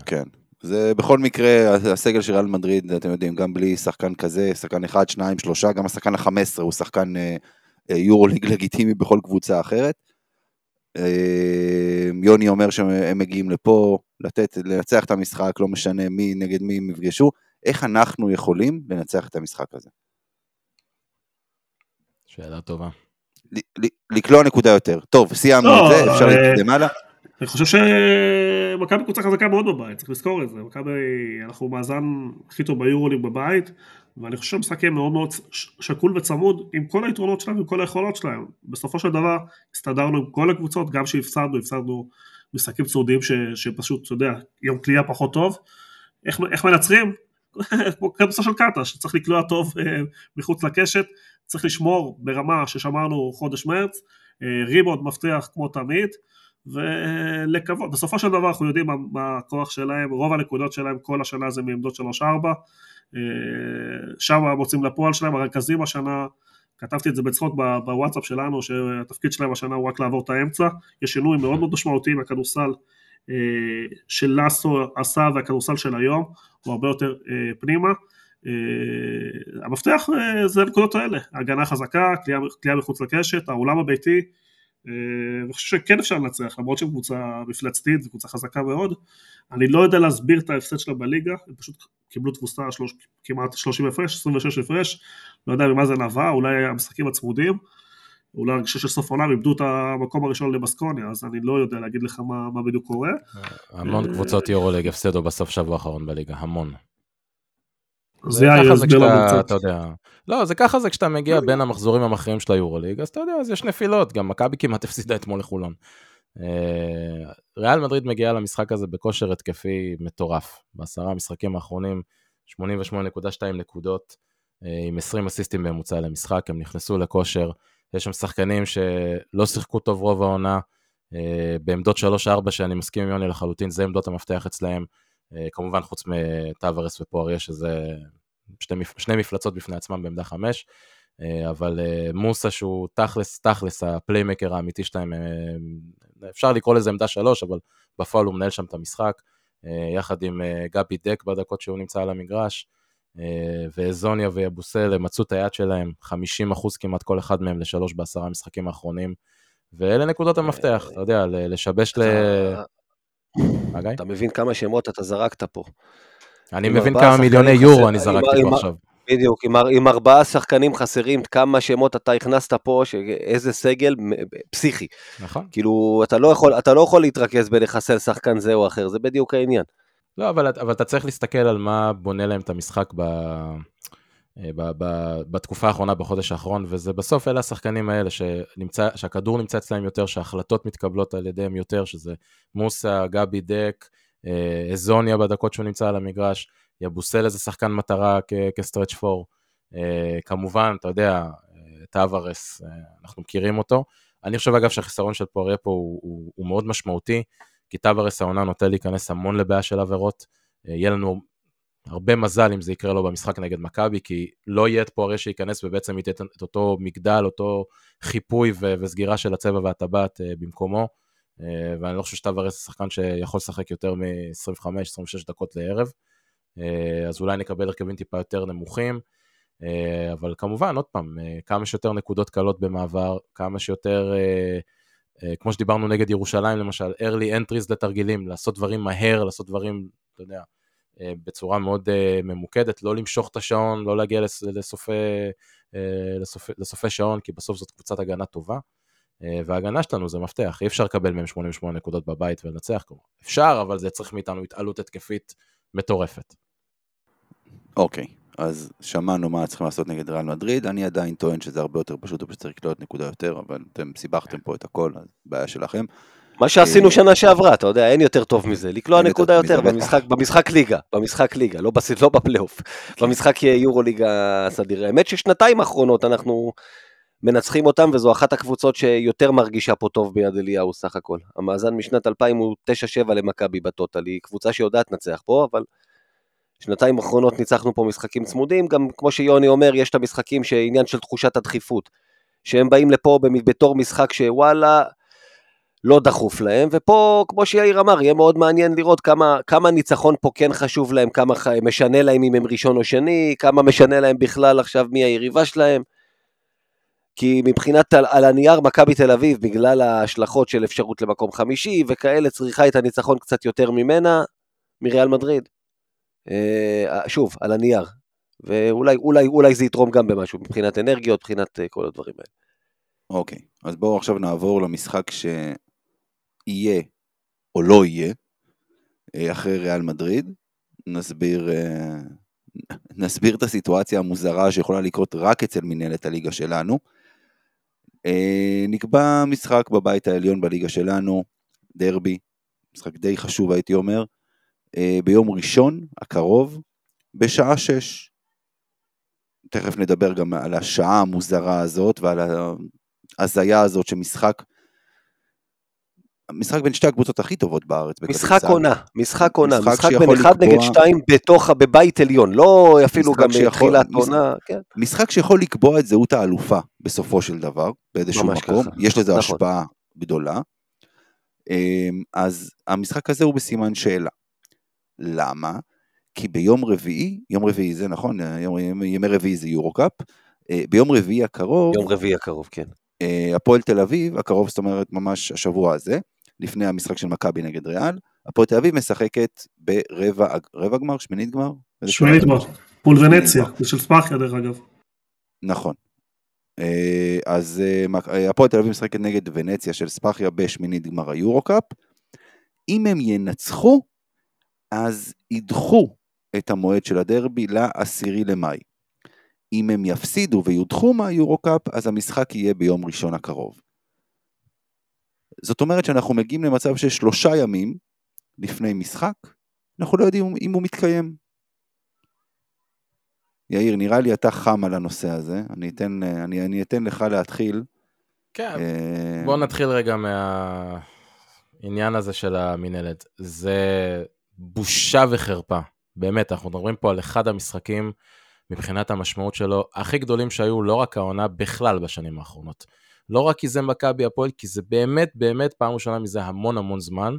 [SPEAKER 1] כן. זה בכל מקרה, הסגל של ריאל מדריד, אתם יודעים, גם בלי שחקן כזה, שחקן אחד, שניים, שלושה, גם השחקן ה-15 הוא שחקן אה, אה, יורו ליג לגיטימי בכל קבוצה אחרת. אה, יוני אומר שהם מגיעים לפה, לתת, לנצח את המשחק, לא משנה מי נגד מי הם יפגשו. איך אנחנו יכולים לנצח את המשחק הזה?
[SPEAKER 3] שאלה טובה.
[SPEAKER 1] לקלוע נקודה יותר. טוב, סיימנו
[SPEAKER 4] לא,
[SPEAKER 1] את זה, אפשר
[SPEAKER 4] אה,
[SPEAKER 1] להתקדם הלאה.
[SPEAKER 4] אני חושב שמכבי קבוצה חזקה מאוד בבית, צריך לזכור את זה. מכבי, אנחנו מאזן הכי טוב ביורוליג בבית, ואני חושב שהמשחק יהיה מאוד מאוד שקול וצמוד עם כל היתרונות שלהם ועם כל היכולות שלהם. בסופו של דבר הסתדרנו עם כל הקבוצות, גם שהפסדנו, הפסדנו משחקים צעודים ש, שפשוט, אתה יודע, יום קליעה פחות טוב. איך, איך מנצחים? כמו קבוצה של קאטה, שצריך לקלוע טוב אה, מחוץ לקשת, צריך לשמור ברמה ששמרנו חודש מרץ, אה, ריבוד מפתח כמו תמיד, ולקוות, בסופו של דבר אנחנו יודעים מה, מה הכוח שלהם, רוב הנקודות שלהם כל השנה זה מעמדות 3-4, אה, שם המוצאים לפועל שלהם, הרכזים השנה, כתבתי את זה בצחוק בוואטסאפ שלנו, שהתפקיד שלהם השנה הוא רק לעבור את האמצע, יש שינוי מאוד מאוד משמעותי מהכדורסל אה, של לסו עשה והכדורסל של היום, הוא הרבה יותר אה, פנימה. המפתח זה הנקודות האלה, הגנה חזקה, כליאה- מחוץ לקשת, האולם הביתי, אה, אני חושב שכן אפשר לנצח, למרות שהם קבוצה מפלצתית וקבוצה חזקה מאוד. אני לא יודע להסביר את ההפסד שלה בליגה, הם פשוט קיבלו תבוסה שלוש, כמעט 30 הפרש, 26 הפרש, לא יודע ממה זה נבע, אולי המשחקים הצמודים, אולי הרגשה של סוף עולם איבדו את המקום הראשון לבסקוניה, אז אני לא יודע להגיד לך מה, מה בדיוק קורה.
[SPEAKER 3] המון
[SPEAKER 4] אה,
[SPEAKER 3] קבוצות יורוליג הפסדו בסוף שבוע האחרון בליגה, המון.
[SPEAKER 4] זה.
[SPEAKER 3] אתה יודע, לא, זה ככה זה כשאתה מגיע בין המחזורים המכריעים של היורוליג, אז אתה יודע, אז יש נפילות, גם מכבי כמעט הפסידה אתמול לחולון. אה, ריאל מדריד מגיעה למשחק הזה בכושר התקפי מטורף. בעשרה המשחקים האחרונים, 88.2 נקודות, אה, עם 20 אסיסטים בממוצע למשחק, הם נכנסו לכושר. יש שם שחקנים שלא שיחקו טוב רוב העונה, אה, בעמדות 3-4, שאני מסכים עם יוני לחלוטין, זה עמדות המפתח אצלהם. אה, כמובן חוץ מטוורס ופואריה, שזה שתי, שני מפלצות בפני עצמם בעמדה חמש, אה, אבל אה, מוסה שהוא תכלס, תכלס הפליימקר האמיתי שלהם, אפשר לקרוא לזה עמדה שלוש, אבל בפועל הוא מנהל שם את המשחק, יחד עם גבי דק בדקות שהוא נמצא על המגרש, ואזוניה ויבוסל הם מצאו את היד שלהם, 50 אחוז כמעט כל אחד מהם לשלוש בעשרה המשחקים האחרונים, ואלה נקודות המפתח, אתה יודע, לשבש ל... מה, גיא?
[SPEAKER 2] אתה מבין כמה שמות אתה זרקת פה.
[SPEAKER 3] אני מבין כמה מיליוני יורו אני זרקתי פה עכשיו.
[SPEAKER 2] בדיוק, עם, עם ארבעה שחקנים חסרים, כמה שמות אתה הכנסת פה, ש... איזה סגל פסיכי.
[SPEAKER 3] נכון.
[SPEAKER 2] כאילו, אתה לא, יכול, אתה לא יכול להתרכז בלחסל שחקן זה או אחר, זה בדיוק העניין.
[SPEAKER 3] לא, אבל, אבל אתה צריך להסתכל על מה בונה להם את המשחק ב, בתקופה האחרונה, בחודש האחרון, וזה בסוף אלה השחקנים האלה שנמצא, שהכדור נמצא אצלם יותר, שההחלטות מתקבלות על ידיהם יותר, שזה מוסה, גבי דק, אה, אזוניה בדקות שהוא נמצא על המגרש, יבוסל איזה שחקן מטרה כסטרץ' פור. כמובן, אתה יודע, טווארס, אנחנו מכירים אותו. אני חושב אגב שהחיסרון של פואריה פה הוא, הוא, הוא מאוד משמעותי, כי טווארס העונה נוטה להיכנס המון לבעיה של עבירות. יהיה לנו הרבה מזל אם זה יקרה לו במשחק נגד מכבי, כי לא יהיה את פואריה שייכנס ובעצם ייתן את אותו מגדל, אותו חיפוי ו- וסגירה של הצבע והטבעת במקומו. אה, ואני לא חושב שטווארס זה שחקן שיכול לשחק יותר מ-25-26 דקות לערב, אה, אז אולי נקבל הרכבים טיפה יותר נמוכים, אה, אבל כמובן, עוד פעם, כמה שיותר נקודות קלות במעבר, כמה שיותר, כמו שדיברנו נגד ירושלים למשל, early entries לתרגילים, לעשות דברים מהר, לעשות דברים, אתה יודע, בצורה מאוד ממוקדת, לא למשוך את השעון, לא להגיע לסופי, לסופי, לסופי שעון, כי בסוף זאת קבוצת הגנה טובה. אה, וההגנה שלנו זה מפתח, אי אפשר לקבל מהם 88 נקודות בבית ולנצח כלומר. אפשר, אבל זה צריך מאיתנו התעלות התקפית מטורפת.
[SPEAKER 1] אוקיי, אז שמענו מה צריכים לעשות נגד ריאל מדריד, אני עדיין טוען שזה הרבה יותר פשוט, פשוט צריך לקלוט נקודה יותר, אבל אתם סיבכתם פה את הכל, אז בעיה שלכם.
[SPEAKER 2] מה שעשינו אה, שנה שעברה, אתה יודע, אין יותר טוב מזה, לקלוע נקודה יותר במשחק, במשחק ליגה, במשחק ליגה, לא, לא בפלייאוף. במשחק יורו ליגה סדיר. האמת ששנתיים אחרונות אנחנו מנצחים אותם, וזו אחת הקבוצות שיותר מרגישה פה טוב ביד אליהו סך הכל. המאזן משנת 2000 הוא 9-7 למכבי בטוטל, היא קבוצה שיודעת לנצח פה, אבל שנתיים אחרונות ניצחנו פה משחקים צמודים, גם כמו שיוני אומר, יש את המשחקים שעניין של תחושת הדחיפות, שהם באים לפה בתור משחק שוואלה, לא דחוף להם, ופה, כמו שיאיר אמר, יהיה מאוד מעניין לראות כמה, כמה ניצחון פה כן חשוב להם, כמה משנה להם אם הם ראשון או שני, כמה משנה להם בכלל עכשיו מי היריבה שלהם. כי מבחינת על, על הנייר מכבי תל אביב, בגלל ההשלכות של אפשרות למקום חמישי וכאלה, צריכה את הניצחון קצת יותר ממנה, מריאל מדריד. אה, שוב, על הנייר. ואולי אולי, אולי זה יתרום גם במשהו, מבחינת אנרגיות, מבחינת אה, כל הדברים האלה.
[SPEAKER 1] אוקיי, אז בואו עכשיו נעבור למשחק שיהיה או לא יהיה, אה, אחרי ריאל מדריד. נסביר, אה, נסביר את הסיטואציה המוזרה שיכולה לקרות רק אצל מנהלת הליגה שלנו. אה, נקבע משחק בבית העליון בליגה שלנו, דרבי, משחק די חשוב הייתי אומר, ביום ראשון הקרוב, בשעה שש. תכף נדבר גם על השעה המוזרה הזאת ועל ההזיה הזאת שמשחק משחק בין שתי הקבוצות הכי טובות בארץ.
[SPEAKER 2] משחק עונה, משחק עונה, משחק, משחק בין אחד לקבוע... נגד שתיים בתוך, בבית עליון, לא אפילו גם מתחילת עונה. כן.
[SPEAKER 1] משחק שיכול לקבוע את זהות האלופה בסופו של דבר, באיזשהו מקום, ככה. יש לזה נכון. השפעה גדולה. אמ, אז המשחק הזה הוא בסימן שאלה. למה? כי ביום רביעי, יום רביעי זה נכון, יום, ימי רביעי זה יורו קאפ, אה, ביום רביעי הקרוב,
[SPEAKER 2] יום רביעי הקרוב, כן.
[SPEAKER 1] אה, הפועל תל אביב, הקרוב זאת אומרת ממש השבוע הזה, לפני המשחק של מכבי נגד ריאל, הפועל תל אביב משחקת ברבע רבע גמר, שמינית גמר?
[SPEAKER 4] שמינית גמר, מול ונציה, זה של ספאחיה דרך אגב.
[SPEAKER 1] נכון. אה, אז אה, הפועל תל אביב משחקת נגד ונציה של ספאחיה בשמינית גמר היורו קאפ. אם הם ינצחו, אז ידחו את המועד של הדרבי לעשירי למאי. אם הם יפסידו ויודחו מהיורו קאפ, אז המשחק יהיה ביום ראשון הקרוב. זאת אומרת שאנחנו מגיעים למצב של שלושה ימים לפני משחק, אנחנו לא יודעים אם הוא מתקיים. יאיר, נראה לי אתה חם על הנושא הזה, אני אתן, אני, אני אתן לך להתחיל.
[SPEAKER 3] כן, אה... בוא נתחיל רגע מהעניין הזה של המינהלת. זה בושה וחרפה, באמת, אנחנו מדברים פה על אחד המשחקים מבחינת המשמעות שלו הכי גדולים שהיו לא רק העונה, בכלל בשנים האחרונות. לא רק כי זה מכבי הפועל, כי זה באמת באמת פעם ראשונה מזה המון המון זמן.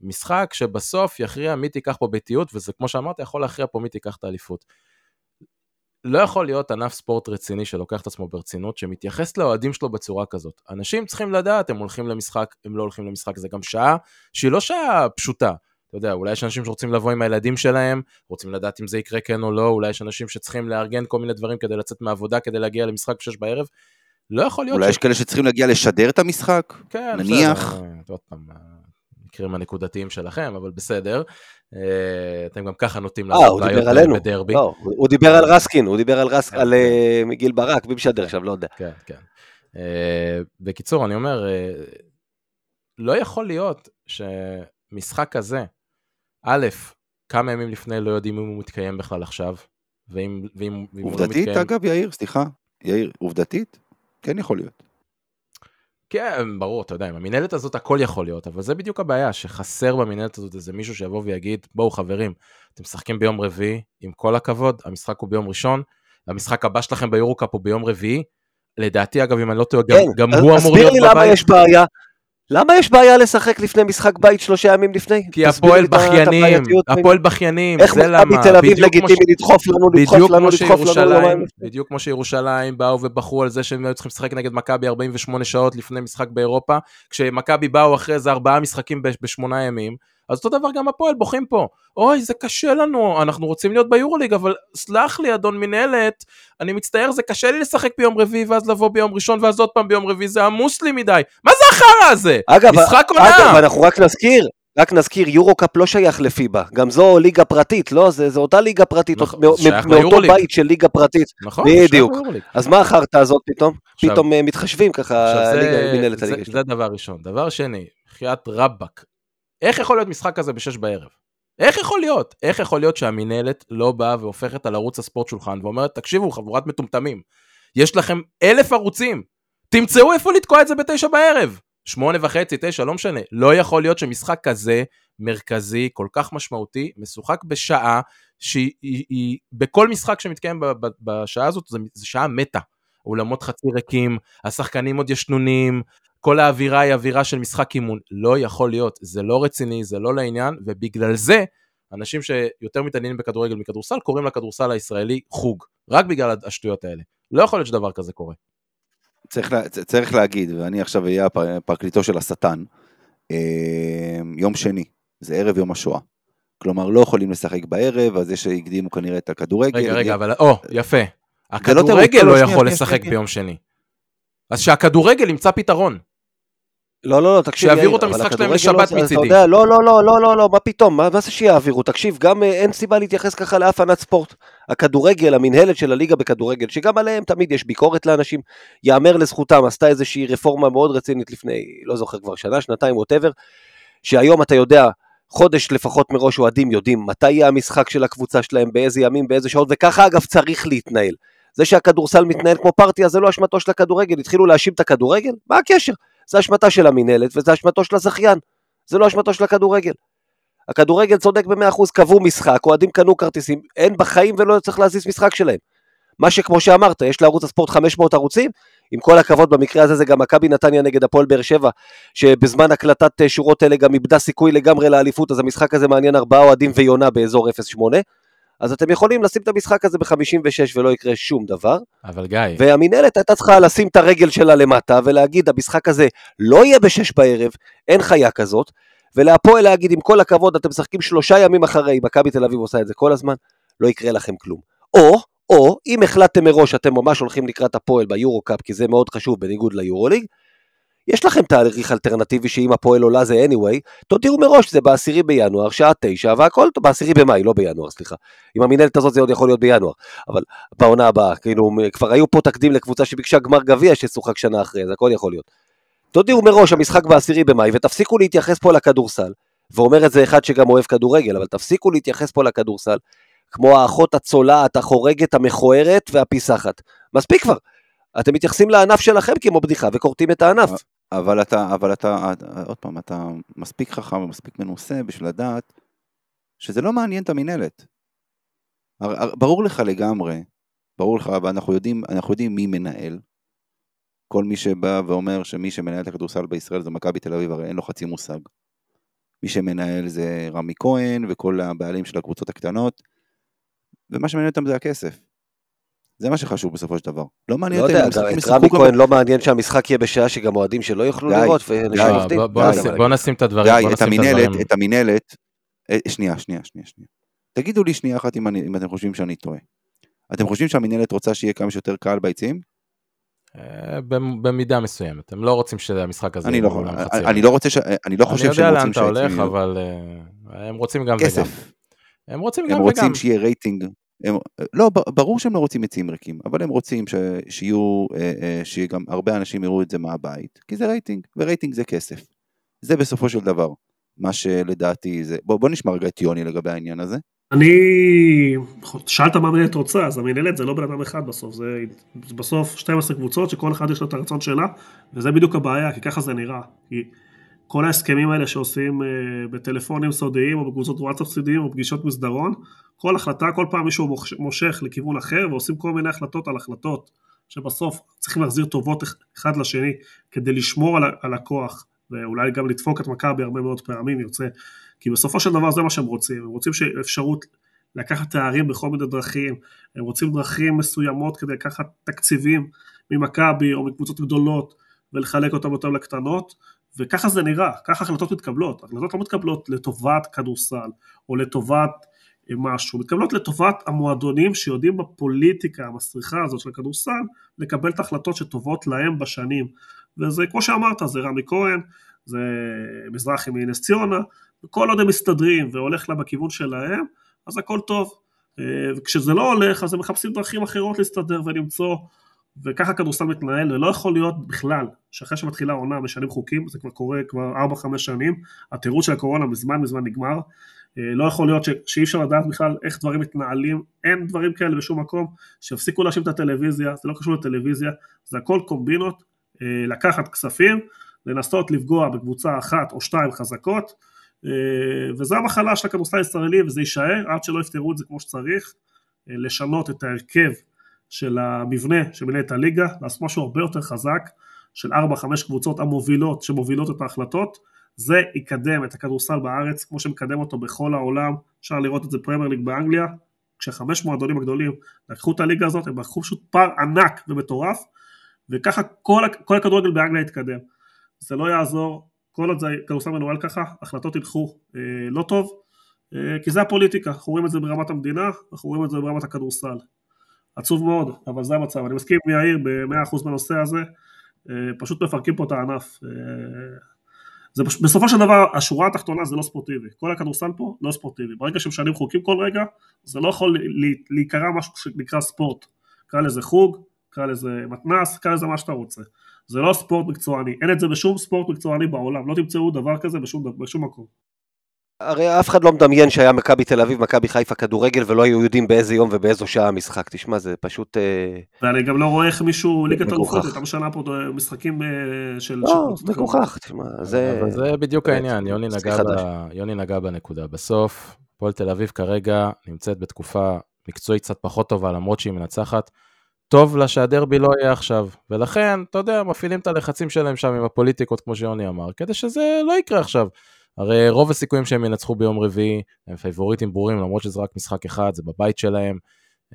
[SPEAKER 3] משחק שבסוף יכריע מי תיקח פה ביתיות, וזה כמו שאמרת, יכול להכריע פה מי תיקח את האליפות. לא יכול להיות ענף ספורט רציני שלוקח את עצמו ברצינות, שמתייחס לאוהדים שלו בצורה כזאת. אנשים צריכים לדעת, הם הולכים למשחק, הם לא הולכים למשחק, זה גם שעה שהיא לא שעה פשוטה. אתה יודע, אולי יש אנשים שרוצים לבוא עם הילדים שלהם, רוצים לדעת אם זה יקרה כן או לא, אולי יש אנשים שצריכים לארגן כל מיני דברים כדי לצאת מהעבודה, כדי להגיע למשחק בשש בערב. לא יכול להיות...
[SPEAKER 1] אולי ש... יש כאלה שצריכים להגיע לשדר את המשחק, כן, נניח.
[SPEAKER 3] בסדר, עוד פעם, המקרים הנקודתיים שלכם, אבל בסדר. אה, אתם גם ככה נוטים
[SPEAKER 2] אה, לעשות בעיות בדרבי. לא, הוא דיבר על רסקין, הוא דיבר על רסקין, כן, על. אה, גיל ברק, מי משדר עכשיו, לא יודע.
[SPEAKER 3] כן, כן. בקיצור, אני אומר, לא יכול להיות שמשחק כזה, א', כמה ימים לפני לא יודעים אם הוא מתקיים בכלל עכשיו, ואם, ואם, ואם הוא לא
[SPEAKER 1] עובדתית,
[SPEAKER 3] מתקיים...
[SPEAKER 1] אגב, יאיר, סליחה, יאיר, עובדתית, כן יכול להיות.
[SPEAKER 3] כן, ברור, אתה יודע, עם המינהלת הזאת הכל יכול להיות, אבל זה בדיוק הבעיה, שחסר במינהלת הזאת איזה מישהו שיבוא ויגיד, בואו חברים, אתם משחקים ביום רביעי, עם כל הכבוד, המשחק הוא ביום ראשון, המשחק הבא שלכם ביורוקאפ הוא ביום רביעי, לדעתי אגב, אם אני לא טועה, גם,
[SPEAKER 2] כן,
[SPEAKER 3] גם הוא אמור להיות
[SPEAKER 2] תסביר לי למה
[SPEAKER 3] בבית,
[SPEAKER 2] יש בעיה. למה יש בעיה לשחק לפני משחק בית שלושה ימים לפני?
[SPEAKER 3] כי הפועל בכיינים. הפועל בכיינים,
[SPEAKER 2] איך
[SPEAKER 3] זה למה,
[SPEAKER 2] מכבי תל אביב לגיטימי לדחוף לנו, לדחוף לנו, לדחוף לנו.
[SPEAKER 3] בדיוק כמו שירושלים באו ובחרו על זה שהם היו צריכים לשחק נגד מכבי 48 שעות לפני משחק באירופה, כשמכבי באו אחרי איזה ארבעה משחקים בשמונה ימים, אז אותו דבר גם הפועל בוכים פה. אוי, זה קשה לנו, אנחנו רוצים להיות ביורוליג, אבל סלח לי, אדון מנהלת, אני מצטער, זה קשה לי לשחק ביום רביעי ואז לבוא ביום ראשון ואז עוד פעם ביום רביעי, זה עמוס לי מדי. מה זה החרא הזה?
[SPEAKER 2] אגב,
[SPEAKER 3] משחק
[SPEAKER 2] אגב,
[SPEAKER 3] עונה!
[SPEAKER 2] אנחנו רק נזכיר, רק נזכיר, יורו-קאפ לא שייך לפיבה, גם זו ליגה פרטית, לא? זה, זה אותה ליגה פרטית,
[SPEAKER 3] נכון, זה
[SPEAKER 2] מאותו. בית של ליגה פרטית.
[SPEAKER 3] נכון, זה
[SPEAKER 2] בדיוק. אז מה החרטא הזאת פתאום?
[SPEAKER 3] עכשיו-
[SPEAKER 2] פתאום אה, מתחשבים ככה,
[SPEAKER 3] עכשיו
[SPEAKER 2] ליגה,
[SPEAKER 3] זה,
[SPEAKER 2] מנהלת
[SPEAKER 3] זה,
[SPEAKER 2] הליגה
[SPEAKER 3] זה
[SPEAKER 2] שלנו.
[SPEAKER 3] דבר ראשון. דבר שני, בחייאת רבאק, איך יכול להיות משחק כזה בשש בערב? איך יכול להיות? איך יכול להיות שהמינהלת לא באה והופכת על ערוץ הספורט שולחן ואומרת, תקשיבו, חבורת מטומטמים, יש לכם אלף ערוצים, תמצאו איפה לתקוע את זה בתשע בערב. שמונה וחצי, תשע, לא משנה. לא יכול להיות שמשחק כזה, מרכזי, כל כך משמעותי, משוחק בשעה, שהיא היא, היא, בכל משחק שמתקיים ב, ב, בשעה הזאת, זה שעה מתה. אולמות חצי ריקים, השחקנים עוד ישנונים, כל האווירה היא אווירה של משחק אימון. לא יכול להיות, זה לא רציני, זה לא לעניין, ובגלל זה, אנשים שיותר מתעניינים בכדורגל מכדורסל, קוראים לכדורסל הישראלי חוג, רק בגלל השטויות האלה. לא יכול להיות שדבר כזה קורה.
[SPEAKER 1] צריך, לה, צריך להגיד, ואני עכשיו אהיה פרקליטו של השטן, אה, יום שני, זה ערב יום השואה. כלומר, לא יכולים לשחק בערב, אז זה שהקדימו כנראה את הכדורגל.
[SPEAKER 3] רגע, רגע, אבל, או, יפה.
[SPEAKER 1] לא
[SPEAKER 3] הכדורגל לא
[SPEAKER 1] לא,
[SPEAKER 3] יכול לשחק. ביום שני. אז שהכדורגל ימצא פתרון.
[SPEAKER 2] לא, לא, לא, תקשיב,
[SPEAKER 3] שיעבירו את המשחק שלהם לשבת
[SPEAKER 2] לא- אתה
[SPEAKER 3] מצידי.
[SPEAKER 2] יודע, לא, לא, לא, לא, לא, לא, מה פתאום, מה מה זה שיעבירו? תקשיב, גם אה, אין סיבה להתייחס ככה לאף ענת ספורט. הכדורגל, המינהלת של הליגה בכדורגל, שגם עליהם תמיד יש ביקורת לאנשים, יאמר לזכותם, עשתה איזושהי רפורמה מאוד רצינית לפני, לא זוכר כבר שנה, שנתיים, ווטאבר, שהיום אתה יודע, חודש לפחות מראש אוהדים יודעים מתי יהיה המשחק של הקבוצה שלהם, באיזה ימים, באיזה שעות, וככה אגב צריך להתנהל. זה שהכדורסל מתנהל כמו פרטיה זה לא אשמתו של הכדורגל, התחילו להאשים את הכדורגל? מה הקשר? זה אשמתה של המינהלת וזה אשמתו של הזכיין, זה לא אשמתו של הכדורגל. הכדורגל צודק ב-100%, קבעו משחק, אוהדים קנו כרטיסים, אין בחיים ולא צריך להזיז משחק שלהם. מה שכמו שאמרת, יש לערוץ הספורט 500 ערוצים, עם כל הכבוד במקרה הזה זה גם מכבי נתניה נגד הפועל באר שבע, שבזמן הקלטת אה, שורות אלה גם איבדה סיכוי לגמרי לאליפות, אז המשחק הזה מעניין ארבעה אוהדים ויונה באזור 08. אז אתם יכולים לשים את המשחק הזה ב-56 ולא יקרה שום דבר.
[SPEAKER 3] אבל גיא,
[SPEAKER 2] והמינהלת הייתה צריכה לשים את הרגל שלה למטה ולהגיד, המשחק הזה לא יהיה בשש בערב, אין חיה כזאת, ולהפועל להגיד, עם כל הכבוד, אתם משחקים שלושה ימים אחרי, מכבי תל אביב עושה את זה כל הזמן, לא יקרה לכם כלום. או, או, אם החלטתם מראש שאתם ממש הולכים לקראת הפועל ביורו-קאפ, כי זה מאוד חשוב בניגוד ליורוליג, יש לכם תאריך אלטרנטיבי שאם הפועל עולה זה anyway, תודיעו מראש שזה בעשירי בינואר, שעה תשע, והכל בעשירי במאי, לא בינואר, סליחה. עם המינהלת הזאת זה עוד יכול להיות בינואר, אבל בעונה הבאה, כאילו, כבר היו פה תקדים לקבוצה שביקשה גמר גביע ששוחק שנה אחרי, זה הכל יכול להיות. תודיעו מראש, המשחק בעשירי במאי, ותפסיקו להתייחס פה לכדורסל, ואומר את זה אחד שגם אוהב כדורגל, אבל תפסיקו להתייחס פה לכדורסל, כמו האחות הצולעת, החורגת, המכוערת והפיסחת. מספיק כבר. אתם מתייחסים לענף שלכם כמו בדיחה וכורתים את הענף.
[SPEAKER 1] אבל אתה, אבל אתה, עוד פעם, אתה מספיק חכם ומספיק מנוסה בשביל לדעת שזה לא מעניין את המינהלת. ברור לך לגמרי, ברור לך, ואנחנו יודעים, אנחנו יודעים מי מנהל. כל מי שבא ואומר שמי שמנהל את הכדורסל בישראל זה מכבי תל אביב, הרי אין לו חצי מושג. מי שמנהל זה רמי כהן וכל הבעלים של הקבוצות הקטנות, ומה שמעניין אותם זה הכסף. זה מה שחשוב בסופו של דבר. לא מעניין
[SPEAKER 2] לא
[SPEAKER 1] אותם
[SPEAKER 2] יודע,
[SPEAKER 1] אם
[SPEAKER 2] גם
[SPEAKER 1] המשחקים
[SPEAKER 2] את
[SPEAKER 1] ישחקו
[SPEAKER 2] רמי כהן לא מעניין שהמשחק יהיה בשעה שגם אוהדים שלא יוכלו לראות.
[SPEAKER 3] בוא- נשים- את הדברים, בוא
[SPEAKER 1] גיא, את
[SPEAKER 3] נשים את
[SPEAKER 1] המינהלת,
[SPEAKER 3] הדברים.
[SPEAKER 1] את המינהלת, אה, שנייה, שנייה, שנייה, שנייה. תגידו לי שנייה אחת אם, אני, אם אתם חושבים שאני טועה. אתם חושבים שהמינהלת רוצה שיהיה כמה שיותר קהל ביציעים?
[SPEAKER 3] אה, במ- במידה מסוימת, הם לא רוצים שהמשחק הזה
[SPEAKER 1] אני
[SPEAKER 3] יהיה
[SPEAKER 1] לא,
[SPEAKER 3] באולם
[SPEAKER 1] אני, אני. לא רוצה, ש, אני לא חושב
[SPEAKER 3] אני
[SPEAKER 1] שהם
[SPEAKER 3] יודע לאן
[SPEAKER 1] רוצים
[SPEAKER 3] אתה הולך,
[SPEAKER 1] שהיציעים
[SPEAKER 3] אבל אה, הם רוצים גם וגם.
[SPEAKER 1] כסף.
[SPEAKER 3] הם רוצים
[SPEAKER 1] הם
[SPEAKER 3] גם וגם.
[SPEAKER 1] רוצים שיהיה רייטינג. הם, לא, ברור שהם לא רוצים יציעים ריקים, אבל הם רוצים ש, שיהיו, אה, אה, שגם הרבה אנשים יראו את זה מהבית, כי זה רייטינג, ורייטינג זה כסף. זה בסופו של דבר, מה שלדעתי זה, בוא, בוא נשמע רגע את יוני לגבי העניין הזה.
[SPEAKER 4] אני, שאלת מה המנהלת רוצה, אז המנהלת זה לא בן אדם אחד בסוף, זה בסוף 12 קבוצות שכל אחד יש לו את הרצון שלה, וזה בדיוק הבעיה, כי ככה זה נראה. כי כל ההסכמים האלה שעושים אה, בטלפונים סודיים או בקבוצות וואטסאפ סודיים או פגישות מסדרון, כל החלטה, כל פעם מישהו מושך לכיוון אחר ועושים כל מיני החלטות על החלטות, שבסוף צריכים להחזיר טובות אחד לשני כדי לשמור על, על הכוח, ואולי גם לדפוק את מכבי הרבה מאוד פעמים יוצא, כי בסופו של דבר זה מה שהם רוצים, הם רוצים אפשרות לקחת תארים בכל מיני דרכים, הם רוצים דרכים מסוימות כדי לקחת תקציבים ממכבי או מקבוצות גדולות ולחלק אותם יותר לקטנות, וככה זה נראה, ככה החלטות מתקבלות, החלטות לא מתקבלות לטובת כדורסל או לטובת אה, משהו, מתקבלות לטובת המועדונים שיודעים בפוליטיקה המסריחה הזאת של הכדורסל לקבל את ההחלטות שטובות להם בשנים, וזה כמו שאמרת, זה רמי כהן, זה מזרחי מנס ציונה, וכל עוד הם מסתדרים והולך לה בכיוון שלהם, אז הכל טוב, אה, וכשזה לא הולך אז הם מחפשים דרכים אחרות להסתדר ולמצוא וככה כדורסל מתנהל, ולא יכול להיות בכלל שאחרי שמתחילה העונה משנים חוקים, זה כבר קורה כבר 4-5 שנים, התירוץ של הקורונה מזמן מזמן נגמר, אה, לא יכול להיות ש, שאי אפשר לדעת בכלל איך דברים מתנהלים, אין דברים כאלה בשום מקום, שיפסיקו להאשים את הטלוויזיה, זה לא קשור לטלוויזיה, זה הכל קומבינות, אה, לקחת כספים, לנסות לפגוע בקבוצה אחת או שתיים חזקות, אה, וזו המחלה של הכדורסל הישראלי וזה יישאר עד שלא יפתרו את זה כמו שצריך, לשנות את ההרכב של המבנה של מנהלת הליגה, לעשות משהו הרבה יותר חזק, של 4-5 קבוצות המובילות שמובילות את ההחלטות, זה יקדם את הכדורסל בארץ כמו שמקדם אותו בכל העולם, אפשר לראות את זה פרמייר ליג באנגליה, כשחמש מועדונים הגדולים לקחו את הליגה הזאת, הם לקחו פשוט פער ענק ומטורף, וככה כל, כל הכדורגל באנגליה יתקדם. זה לא יעזור, כל עוד זה כדורסל מנוהל ככה, החלטות ילכו אה, לא טוב, אה, כי זה הפוליטיקה, אנחנו רואים את זה ברמת המדינה, אנחנו רואים את זה ברמת הכדורסל. עצוב מאוד, אבל זה המצב. אני מסכים עם יאיר ב-100% בנושא הזה, אה, פשוט מפרקים פה את הענף. אה, זה בסופו של דבר, השורה התחתונה זה לא ספורטיבי. כל הכדורסל פה לא ספורטיבי. ברגע שמשנים חוקים כל רגע, זה לא יכול להיקרא משהו שנקרא ספורט. קרא לזה חוג, קרא לזה מתנ"ס, קרא לזה מה שאתה רוצה. זה לא ספורט מקצועני, אין את זה בשום ספורט מקצועני בעולם, לא תמצאו דבר כזה בשום, בשום מקום.
[SPEAKER 2] הרי אף אחד לא מדמיין שהיה מכבי תל אביב, מכבי חיפה כדורגל, ולא היו יודעים באיזה יום ובאיזו שעה המשחק. תשמע, זה פשוט... אה,
[SPEAKER 4] ואני גם לא רואה איך מישהו, ליגת אלופות, הייתה משנה פה משחקים אה, של...
[SPEAKER 2] לא, מגוחך, תשמע, זה...
[SPEAKER 3] אבל זה בדיוק העניין, יוני נגע, ב... יוני נגע בנקודה. בסוף, פועל תל אביב כרגע נמצאת בתקופה מקצועית קצת פחות טובה, למרות שהיא מנצחת. טוב לה שהדרבי לא יהיה עכשיו, ולכן, אתה יודע, מפעילים את הלחצים שלהם שם עם הפוליטיקות, כמו שיוני אמר, כדי שזה לא יקרה עכשיו. הרי רוב הסיכויים שהם ינצחו ביום רביעי, הם פייבוריטים ברורים, למרות שזה רק משחק אחד, זה בבית שלהם.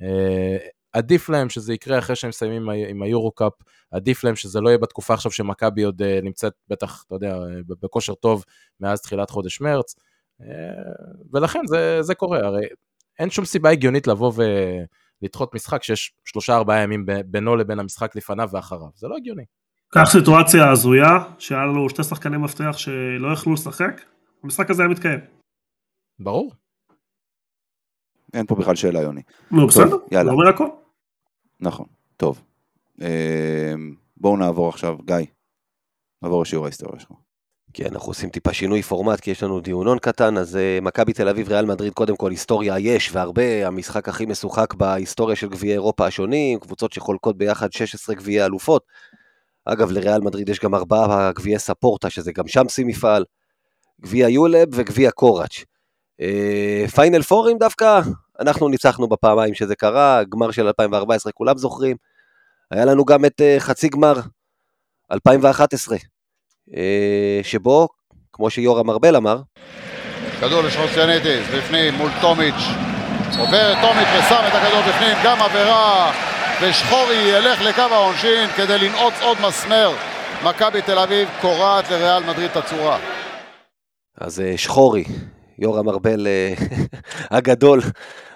[SPEAKER 3] אה, עדיף להם שזה יקרה אחרי שהם מסיימים עם היורו קאפ, עדיף להם שזה לא יהיה בתקופה עכשיו שמכבי עוד אה, נמצאת בטח, אתה יודע, בכושר טוב מאז תחילת חודש מרץ, אה, ולכן זה, זה קורה, הרי אין שום סיבה הגיונית לבוא ולדחות משחק שיש שלושה ארבעה ימים בינו לבין המשחק לפניו ואחריו, זה לא הגיוני.
[SPEAKER 4] קח סיטואציה הזויה, שהיה לנו שתי שחקני מפתח שלא יכלו לשחק, המשחק הזה היה מתקיים.
[SPEAKER 3] ברור.
[SPEAKER 1] אין פה בכלל שאלה, יוני.
[SPEAKER 4] נו, בסדר, יאללה. לא אומר הכל.
[SPEAKER 1] נכון, טוב. אמ, בואו נעבור עכשיו, גיא, נעבור לשיעור ההיסטוריה שלך.
[SPEAKER 2] כן, אנחנו עושים טיפה שינוי פורמט, כי יש לנו דיונון קטן, אז uh, מכבי תל אביב, ריאל מדריד, קודם כל היסטוריה יש, והרבה, המשחק הכי משוחק בהיסטוריה של גביעי אירופה השונים, קבוצות שחולקות ביחד 16 גביעי אלופות. אגב, לריאל מדריד יש גם ארבעה גביעי ספורטה, שזה גם שם שיא מפעל. גביע יולב וגביע קוראץ'. אה, פיינל פורים דווקא, אנחנו ניצחנו בפעמיים שזה קרה, גמר של 2014 כולם זוכרים. היה לנו גם את אה, חצי גמר 2011, אה, שבו, כמו שיורם ארבל אמר,
[SPEAKER 5] כדור לשרוסיאניטיס, בפנים מול טומיץ', עובר טומיץ' ושם את הכדור בפנים, גם עבירה, ושחורי ילך לקו העונשין כדי לנעוץ עוד מסמר. מכבי תל אביב קורעת לריאל מדריד את הצורה.
[SPEAKER 2] אז אה, שחורי, יורם ארבל אה, הגדול,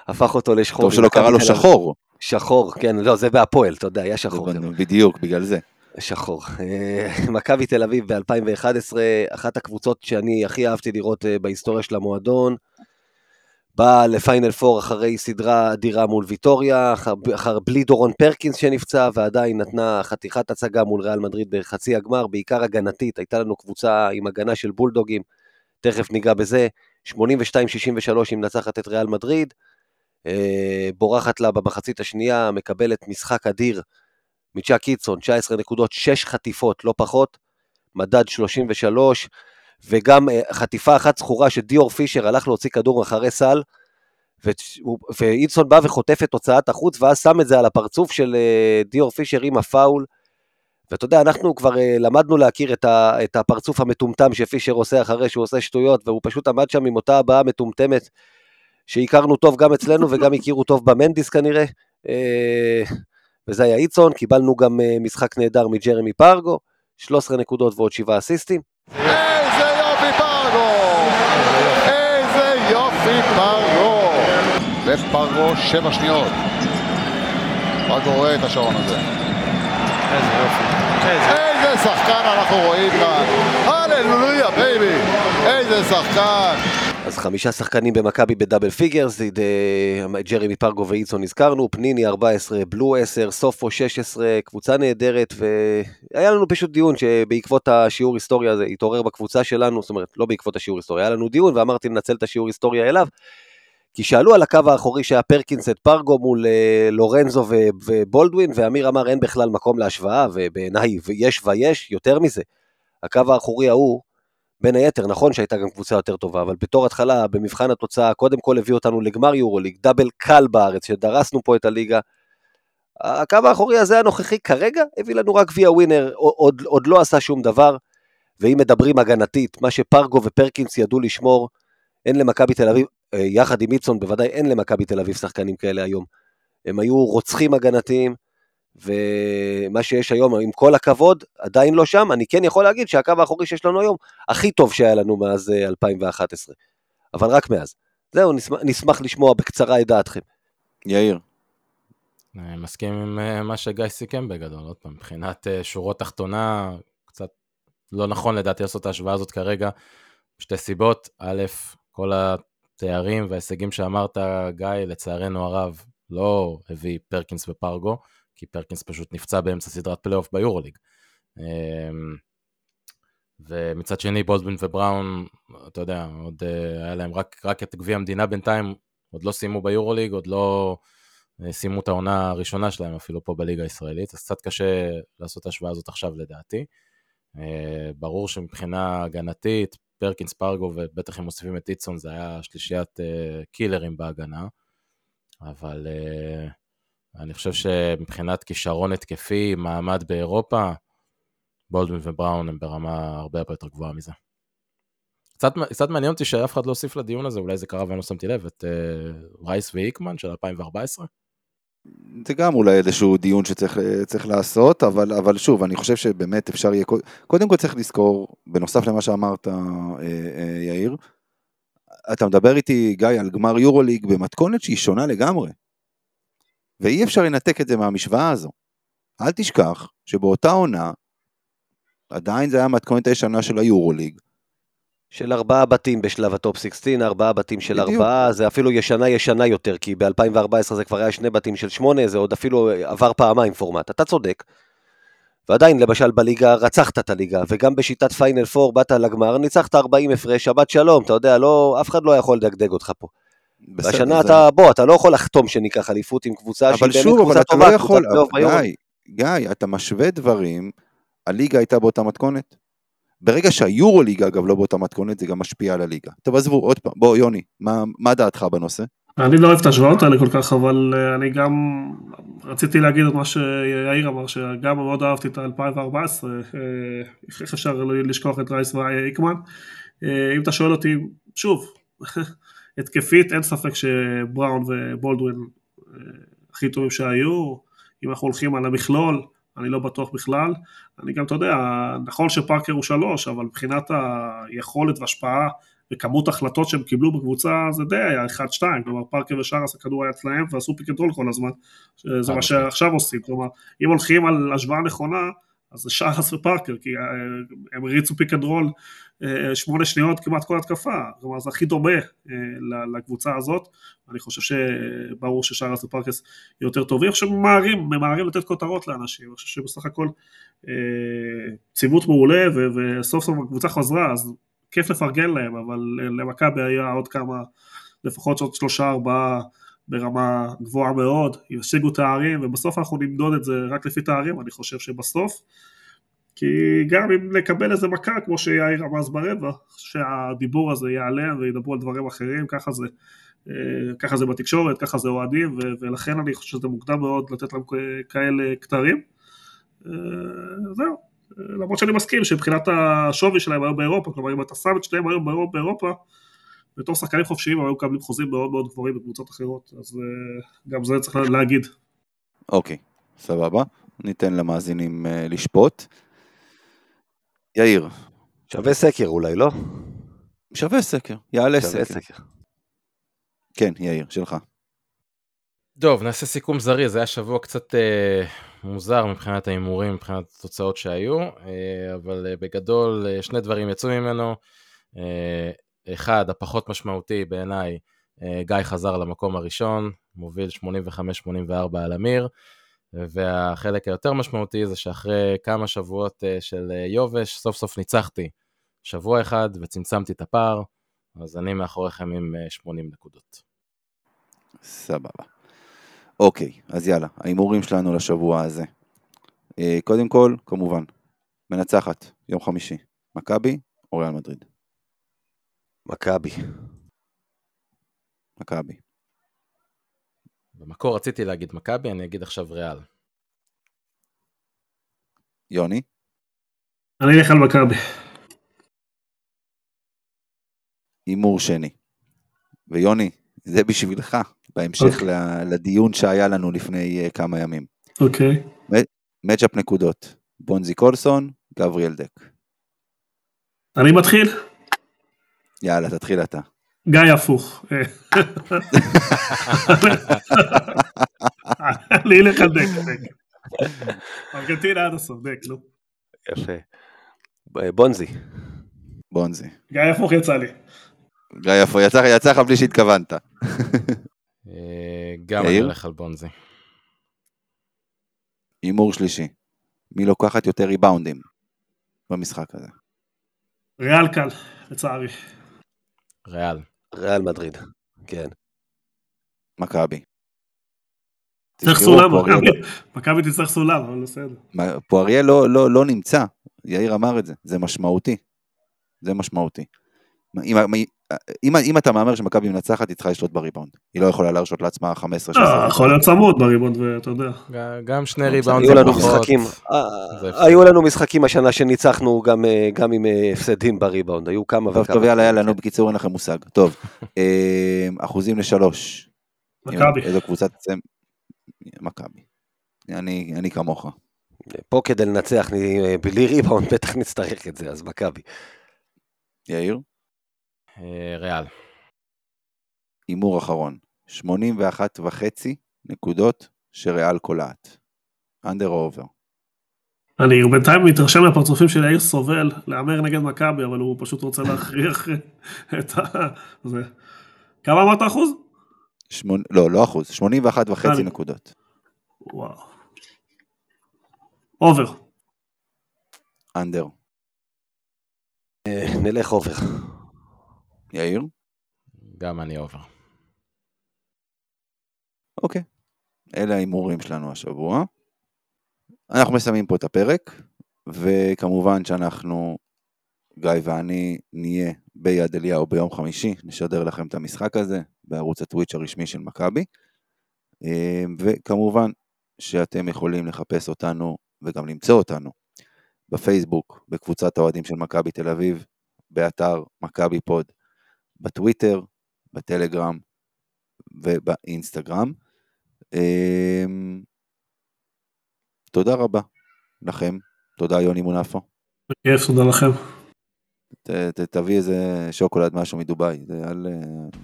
[SPEAKER 2] הפך אותו לשחורי.
[SPEAKER 1] טוב שלא קרא לו שחור.
[SPEAKER 2] שחור, כן, לא, זה בהפועל, אתה יודע, היה שחור.
[SPEAKER 1] בדיוק, בגלל זה.
[SPEAKER 2] שחור. אה, מכבי תל אביב ב-2011, אחת הקבוצות שאני הכי אהבתי לראות בהיסטוריה של המועדון. באה לפיינל פור אחרי סדרה אדירה מול ויטוריה, אחר, אחר בלי דורון פרקינס שנפצע, ועדיין נתנה חתיכת הצגה מול ריאל מדריד בחצי הגמר, בעיקר הגנתית, הייתה לנו קבוצה עם הגנה של בולדוגים, תכף ניגע בזה. 82-63 היא מנצחת את ריאל מדריד, אה, בורחת לה במחצית השנייה, מקבלת משחק אדיר מצ'אק קיצון, 19 נקודות, 6 חטיפות, לא פחות, מדד 33, וגם אה, חטיפה אחת זכורה שדיור פישר הלך להוציא כדור אחרי סל, ואיצון בא וחוטף את הוצאת החוץ, ואז שם את זה על הפרצוף של אה, דיור פישר עם הפאול. ואתה יודע, אנחנו כבר uh, למדנו להכיר את, ה, את הפרצוף המטומטם שפישר עושה אחרי שהוא עושה שטויות, והוא פשוט עמד שם עם אותה הבעה מטומטמת שהכרנו טוב גם אצלנו וגם הכירו טוב במנדיס כנראה. וזה היה איצון, קיבלנו גם משחק נהדר מג'רמי פרגו, 13 נקודות ועוד 7 אסיסטים.
[SPEAKER 5] יופי פרגו! איזה יופי פרגו! ופרגו שבע שניות. פרגו רואה את השעון הזה.
[SPEAKER 6] איזה יופי.
[SPEAKER 5] איזה שחקן אנחנו רואים כאן. הללויה baby. איזה שחקן.
[SPEAKER 2] אז חמישה שחקנים במכבי ב double figures, אה, ג'רמי פרגו ואיידסון הזכרנו, פניני 14, בלו 10, סופו 16, קבוצה נהדרת, והיה לנו פשוט דיון שבעקבות השיעור היסטוריה הזה התעורר בקבוצה שלנו, זאת אומרת, לא בעקבות השיעור היסטוריה, היה לנו דיון ואמרתי לנצל את השיעור היסטוריה אליו, כי שאלו על הקו האחורי שהיה פרקינס את פרגו מול אה, לורנזו ובולדווין, ואמיר אמר אין בכלל מקום להשוואה, ובעיניי יש ויש, יותר מזה. הקו האחורי ההוא, בין היתר, נכון שהייתה גם קבוצה יותר טובה, אבל בתור התחלה, במבחן התוצאה, קודם כל הביא אותנו לגמר יורוליג, דאבל קל בארץ, שדרסנו פה את הליגה. הקו האחורי הזה הנוכחי כרגע הביא לנו רק ויה ווינר, עוד, עוד לא עשה שום דבר, ואם מדברים הגנתית, מה שפרגו ופרקינס ידעו לשמור, אין למכבי תל אביב, אה, יחד עם איצון, בוודאי אין למכבי תל אביב שחקנים כאלה היום. הם היו רוצחים הגנתיים, ומה שיש היום, עם כל הכבוד, עדיין לא שם. אני כן יכול להגיד שהקו האחורי שיש לנו היום, הכי טוב שהיה לנו מאז 2011. אה, אבל רק מאז. זהו, נשמח, נשמח לשמוע בקצרה את דעתכם.
[SPEAKER 1] יאיר.
[SPEAKER 3] אני מסכים עם אה, מה שגיא סיכם בגדול, עוד פעם, מבחינת שורות תחתונה, קצת לא נכון לדעתי לעשות את ההשוואה הזאת כרגע, שתי סיבות, א', כל התארים וההישגים שאמרת, גיא, לצערנו הרב, לא הביא פרקינס ופרגו, כי פרקינס פשוט נפצע באמצע סדרת פלייאוף ביורוליג. אמ, ומצד שני בולדווין ובראון, אתה יודע, עוד אה, היה להם רק, רק את גביע המדינה בינתיים, עוד לא סיימו ביורוליג, עוד לא אה, סיימו את העונה הראשונה שלהם אפילו פה בליגה הישראלית, אז קצת קשה לעשות את ההשוואה הזאת עכשיו לדעתי. אה, ברור שמבחינה הגנתית, פרקינס פרגו ובטח אם מוסיפים את איטסון זה היה שלישיית קילרים בהגנה, אבל אני חושב שמבחינת כישרון התקפי, מעמד באירופה, בולדווין ובראון הם ברמה הרבה הרבה יותר גבוהה מזה. קצת, קצת מעניין אותי שאף אחד לא הוסיף לדיון הזה, אולי זה קרה ואני לא שמתי לב, את uh, רייס ואיקמן של 2014.
[SPEAKER 1] זה גם אולי איזשהו דיון שצריך לעשות, אבל, אבל שוב, אני חושב שבאמת אפשר יהיה, קודם כל צריך לזכור, בנוסף למה שאמרת, אה, אה, יאיר, אתה מדבר איתי, גיא, על גמר יורוליג במתכונת שהיא שונה לגמרי. ואי אפשר לנתק את זה מהמשוואה הזו. אל תשכח שבאותה עונה, עדיין זה היה מתכונת הישנה של היורוליג,
[SPEAKER 2] של ארבעה בתים בשלב הטופ 16, ארבעה בתים של בדיוק. ארבעה, זה אפילו ישנה ישנה יותר, כי ב-2014 זה כבר היה שני בתים של שמונה, זה עוד אפילו עבר פעמיים פורמט. אתה צודק. ועדיין, למשל, בליגה רצחת את הליגה, וגם בשיטת פיינל 4 באת לגמר, ניצחת 40 הפרש, שבת שלום, אתה יודע, לא, אף אחד לא יכול לדגדג אותך פה. בסדר, והשנה זה... אתה, בוא, אתה לא יכול לחתום שניקח אליפות עם קבוצה שהיא באמת קבוצה טובה,
[SPEAKER 1] לא יכול, גיא, גיא, אתה משווה דברים, הליגה הייתה באותה מתכונת? ברגע שהיורוליגה אגב לא באותה מתכונת זה גם משפיע על הליגה. טוב עזבו עוד פעם, בוא יוני, מה, מה דעתך בנושא?
[SPEAKER 4] אני לא אוהב את ההשוואות האלה כל כך, אבל אה, אני גם רציתי להגיד את מה שיאיר אמר, שגם מאוד אהבתי את ה-2014, אה, איך אפשר לשכוח את רייס והיקמן. אה, אם אתה שואל אותי, שוב, התקפית, אין ספק שבראון ובולדווין הכי טובים שהיו, אם אנחנו הולכים על המכלול, אני לא בטוח בכלל. אני גם, אתה יודע, נכון שפארקר הוא שלוש, אבל מבחינת היכולת והשפעה וכמות החלטות שהם קיבלו בקבוצה, זה די היה אחד שתיים, כלומר פארקר ושרס הכדור היה אצלהם ועשו pick and roll כל הזמן, זה מה שעכשיו עושים, כלומר, אם הולכים על השוואה נכונה, אז זה שרס ופארקר, כי אה, הם הריצו pick and roll אה, שמונה שניות כמעט כל התקפה, כלומר זה הכי דומה אה, לקבוצה הזאת, אני חושב שברור ששרס ופארקר יותר טובים, אני חושב שממהרים, ממהרים לתת כותרות לאנשים, אני חושב שבסך הכל ציוות מעולה וסוף סוף הקבוצה חזרה, אז כיף לפרגן להם, אבל למכבי היה עוד כמה, לפחות עוד שלושה ארבעה ברמה גבוהה מאוד, השיגו תארים, ובסוף אנחנו נמדוד את זה רק לפי תארים, אני חושב שבסוף, כי גם אם נקבל איזה מכה, כמו שיאיר רמז ברבע, שהדיבור הזה יעלה וידברו על דברים אחרים, ככה זה, אה, ככה זה בתקשורת, ככה זה אוהדים, ולכן אני חושב שזה מוקדם מאוד לתת להם כאלה כתרים. אה, זהו. למרות שאני מסכים שמבחינת השווי שלהם היום באירופה, כלומר אם אתה שם את שניהם היום באירופה, בתור שחקנים חופשיים הם היו מקבלים חוזים מאוד מאוד גבוהים בקבוצות אחרות, אז אה, גם זה צריך להגיד.
[SPEAKER 1] אוקיי, סבבה, ניתן למאזינים uh, לשפוט. יאיר.
[SPEAKER 2] שווה סקר אולי, לא?
[SPEAKER 1] שווה סקר, יעלה
[SPEAKER 2] שווה
[SPEAKER 1] סקר.
[SPEAKER 2] סקר.
[SPEAKER 1] כן, יאיר, שלך.
[SPEAKER 3] טוב, נעשה סיכום זריז, זה היה שבוע קצת אה, מוזר מבחינת ההימורים, מבחינת התוצאות שהיו, אה, אבל אה, בגדול אה, שני דברים יצאו ממנו. אה, אחד, הפחות משמעותי בעיניי, אה, גיא חזר למקום הראשון, מוביל 85-84 על אמיר, והחלק היותר משמעותי זה שאחרי כמה שבועות אה, של אה, יובש, סוף סוף ניצחתי שבוע אחד וצמצמתי את הפער, אז אני מאחוריכם עם 80 נקודות.
[SPEAKER 1] סבבה. אוקיי, אז יאללה, ההימורים שלנו לשבוע הזה. קודם כל, כמובן, מנצחת, יום חמישי, מכבי או ריאל מדריד?
[SPEAKER 2] מכבי.
[SPEAKER 1] מכבי.
[SPEAKER 3] במקור רציתי להגיד מכבי, אני אגיד עכשיו ריאל.
[SPEAKER 1] יוני?
[SPEAKER 4] אני אלך על מכבי.
[SPEAKER 1] הימור שני. ויוני, זה בשבילך, בהמשך okay.
[SPEAKER 4] אוקיי.
[SPEAKER 1] לדיון שהיה לנו לפני uh, כמה ימים.
[SPEAKER 4] אוקיי. Okay.
[SPEAKER 1] מצ'אפ נקודות, בונזי קולסון, גבריאל דק.
[SPEAKER 4] אני מתחיל.
[SPEAKER 1] יאללה, תתחיל אתה.
[SPEAKER 4] גיא הפוך. אני אלך על דק, דק. ארגנטינה עד הסוף, דק, נו.
[SPEAKER 2] יפה. בונזי.
[SPEAKER 1] בונזי.
[SPEAKER 4] גיא הפוך יצא לי.
[SPEAKER 1] גיא הפוך, יצא לך בלי שהתכוונת.
[SPEAKER 3] אה, גם אני הולך על בונזי.
[SPEAKER 1] הימור שלישי. מי לוקחת יותר ריבאונדים במשחק הזה?
[SPEAKER 4] ריאל קל, לצערי.
[SPEAKER 3] ריאל.
[SPEAKER 2] ריאל מדריד, כן.
[SPEAKER 1] מכבי.
[SPEAKER 4] צריך סולם, מכבי תצטרך סולם, אבל בסדר.
[SPEAKER 1] פואריאל לא, לא, לא נמצא, יאיר אמר את זה, זה משמעותי. זה משמעותי. אם, אם, אם אתה מהמר שמכבי מנצחת, היא צריכה לשלוט בריבאונד. היא לא יכולה להרשות לעצמה 15
[SPEAKER 4] שנה. אה, יכול להיות צמוד בריבאונד, ואתה יודע.
[SPEAKER 3] גם שני ריבאונד
[SPEAKER 2] היו לנו משחקים, אה, היו לנו משחקים השנה שניצחנו גם, אה, גם עם הפסדים בריבאונד, היו כמה
[SPEAKER 1] וכמה. טוב, יאללה, יאללה, נו, בקיצור אין לכם מושג. טוב, אחוזים לשלוש.
[SPEAKER 4] מכבי.
[SPEAKER 1] איזו קבוצה תצא? מכבי. אני, אני כמוך.
[SPEAKER 2] פה כדי לנצח בלי ריבאונד בטח נצטרך את זה, אז מכבי.
[SPEAKER 1] יאיר?
[SPEAKER 3] ריאל.
[SPEAKER 1] הימור אחרון, 81 וחצי נקודות שריאל קולעת. under או over?
[SPEAKER 4] אני בינתיים מתרשם מהפרצופים של יאיר סובל להמר נגד מכבי, אבל הוא פשוט רוצה להכריח את ה... זה. כמה אמרת אחוז?
[SPEAKER 1] שמונ... לא, לא אחוז, 81 וחצי נקודות.
[SPEAKER 4] וואו. אובר.
[SPEAKER 1] Under.
[SPEAKER 2] נלך over.
[SPEAKER 1] יאיר?
[SPEAKER 3] גם אני over.
[SPEAKER 1] אוקיי, אלה ההימורים שלנו השבוע. אנחנו מסיימים פה את הפרק, וכמובן שאנחנו, גיא ואני, נהיה ביד אליהו ביום חמישי, נשדר לכם את המשחק הזה בערוץ הטוויץ' הרשמי של מכבי, וכמובן שאתם יכולים לחפש אותנו וגם למצוא אותנו בפייסבוק, בקבוצת האוהדים של מכבי תל אביב, באתר מכבי פוד, בטוויטר, בטלגרם ובאינסטגרם. אמ, תודה רבה לכם, תודה יוני מונפו.
[SPEAKER 4] בכיף, תודה לכם.
[SPEAKER 1] ת, ת, תביא איזה שוקולד משהו מדובאי, אל,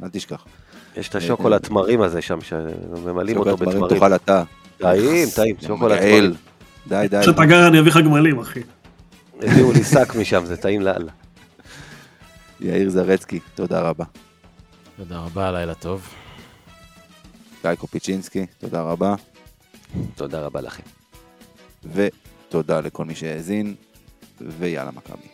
[SPEAKER 1] אל תשכח.
[SPEAKER 2] יש את השוקולד תמרים הזה שם, שממלאים אותו בתמרים.
[SPEAKER 1] שוקולד תמרים תאכל אתה.
[SPEAKER 2] טעים, טעים, שוקולד תמרים.
[SPEAKER 1] די, די.
[SPEAKER 4] כשאתה גר אני אביא לך גמלים, אחי.
[SPEAKER 2] הביאו לי שק משם, זה טעים לאללה.
[SPEAKER 1] יאיר זרצקי, תודה רבה.
[SPEAKER 3] תודה רבה, לילה טוב.
[SPEAKER 1] גיא קופיצ'ינסקי, תודה רבה.
[SPEAKER 2] תודה רבה לכם.
[SPEAKER 1] ותודה לכל מי שהאזין, ויאללה מכבי.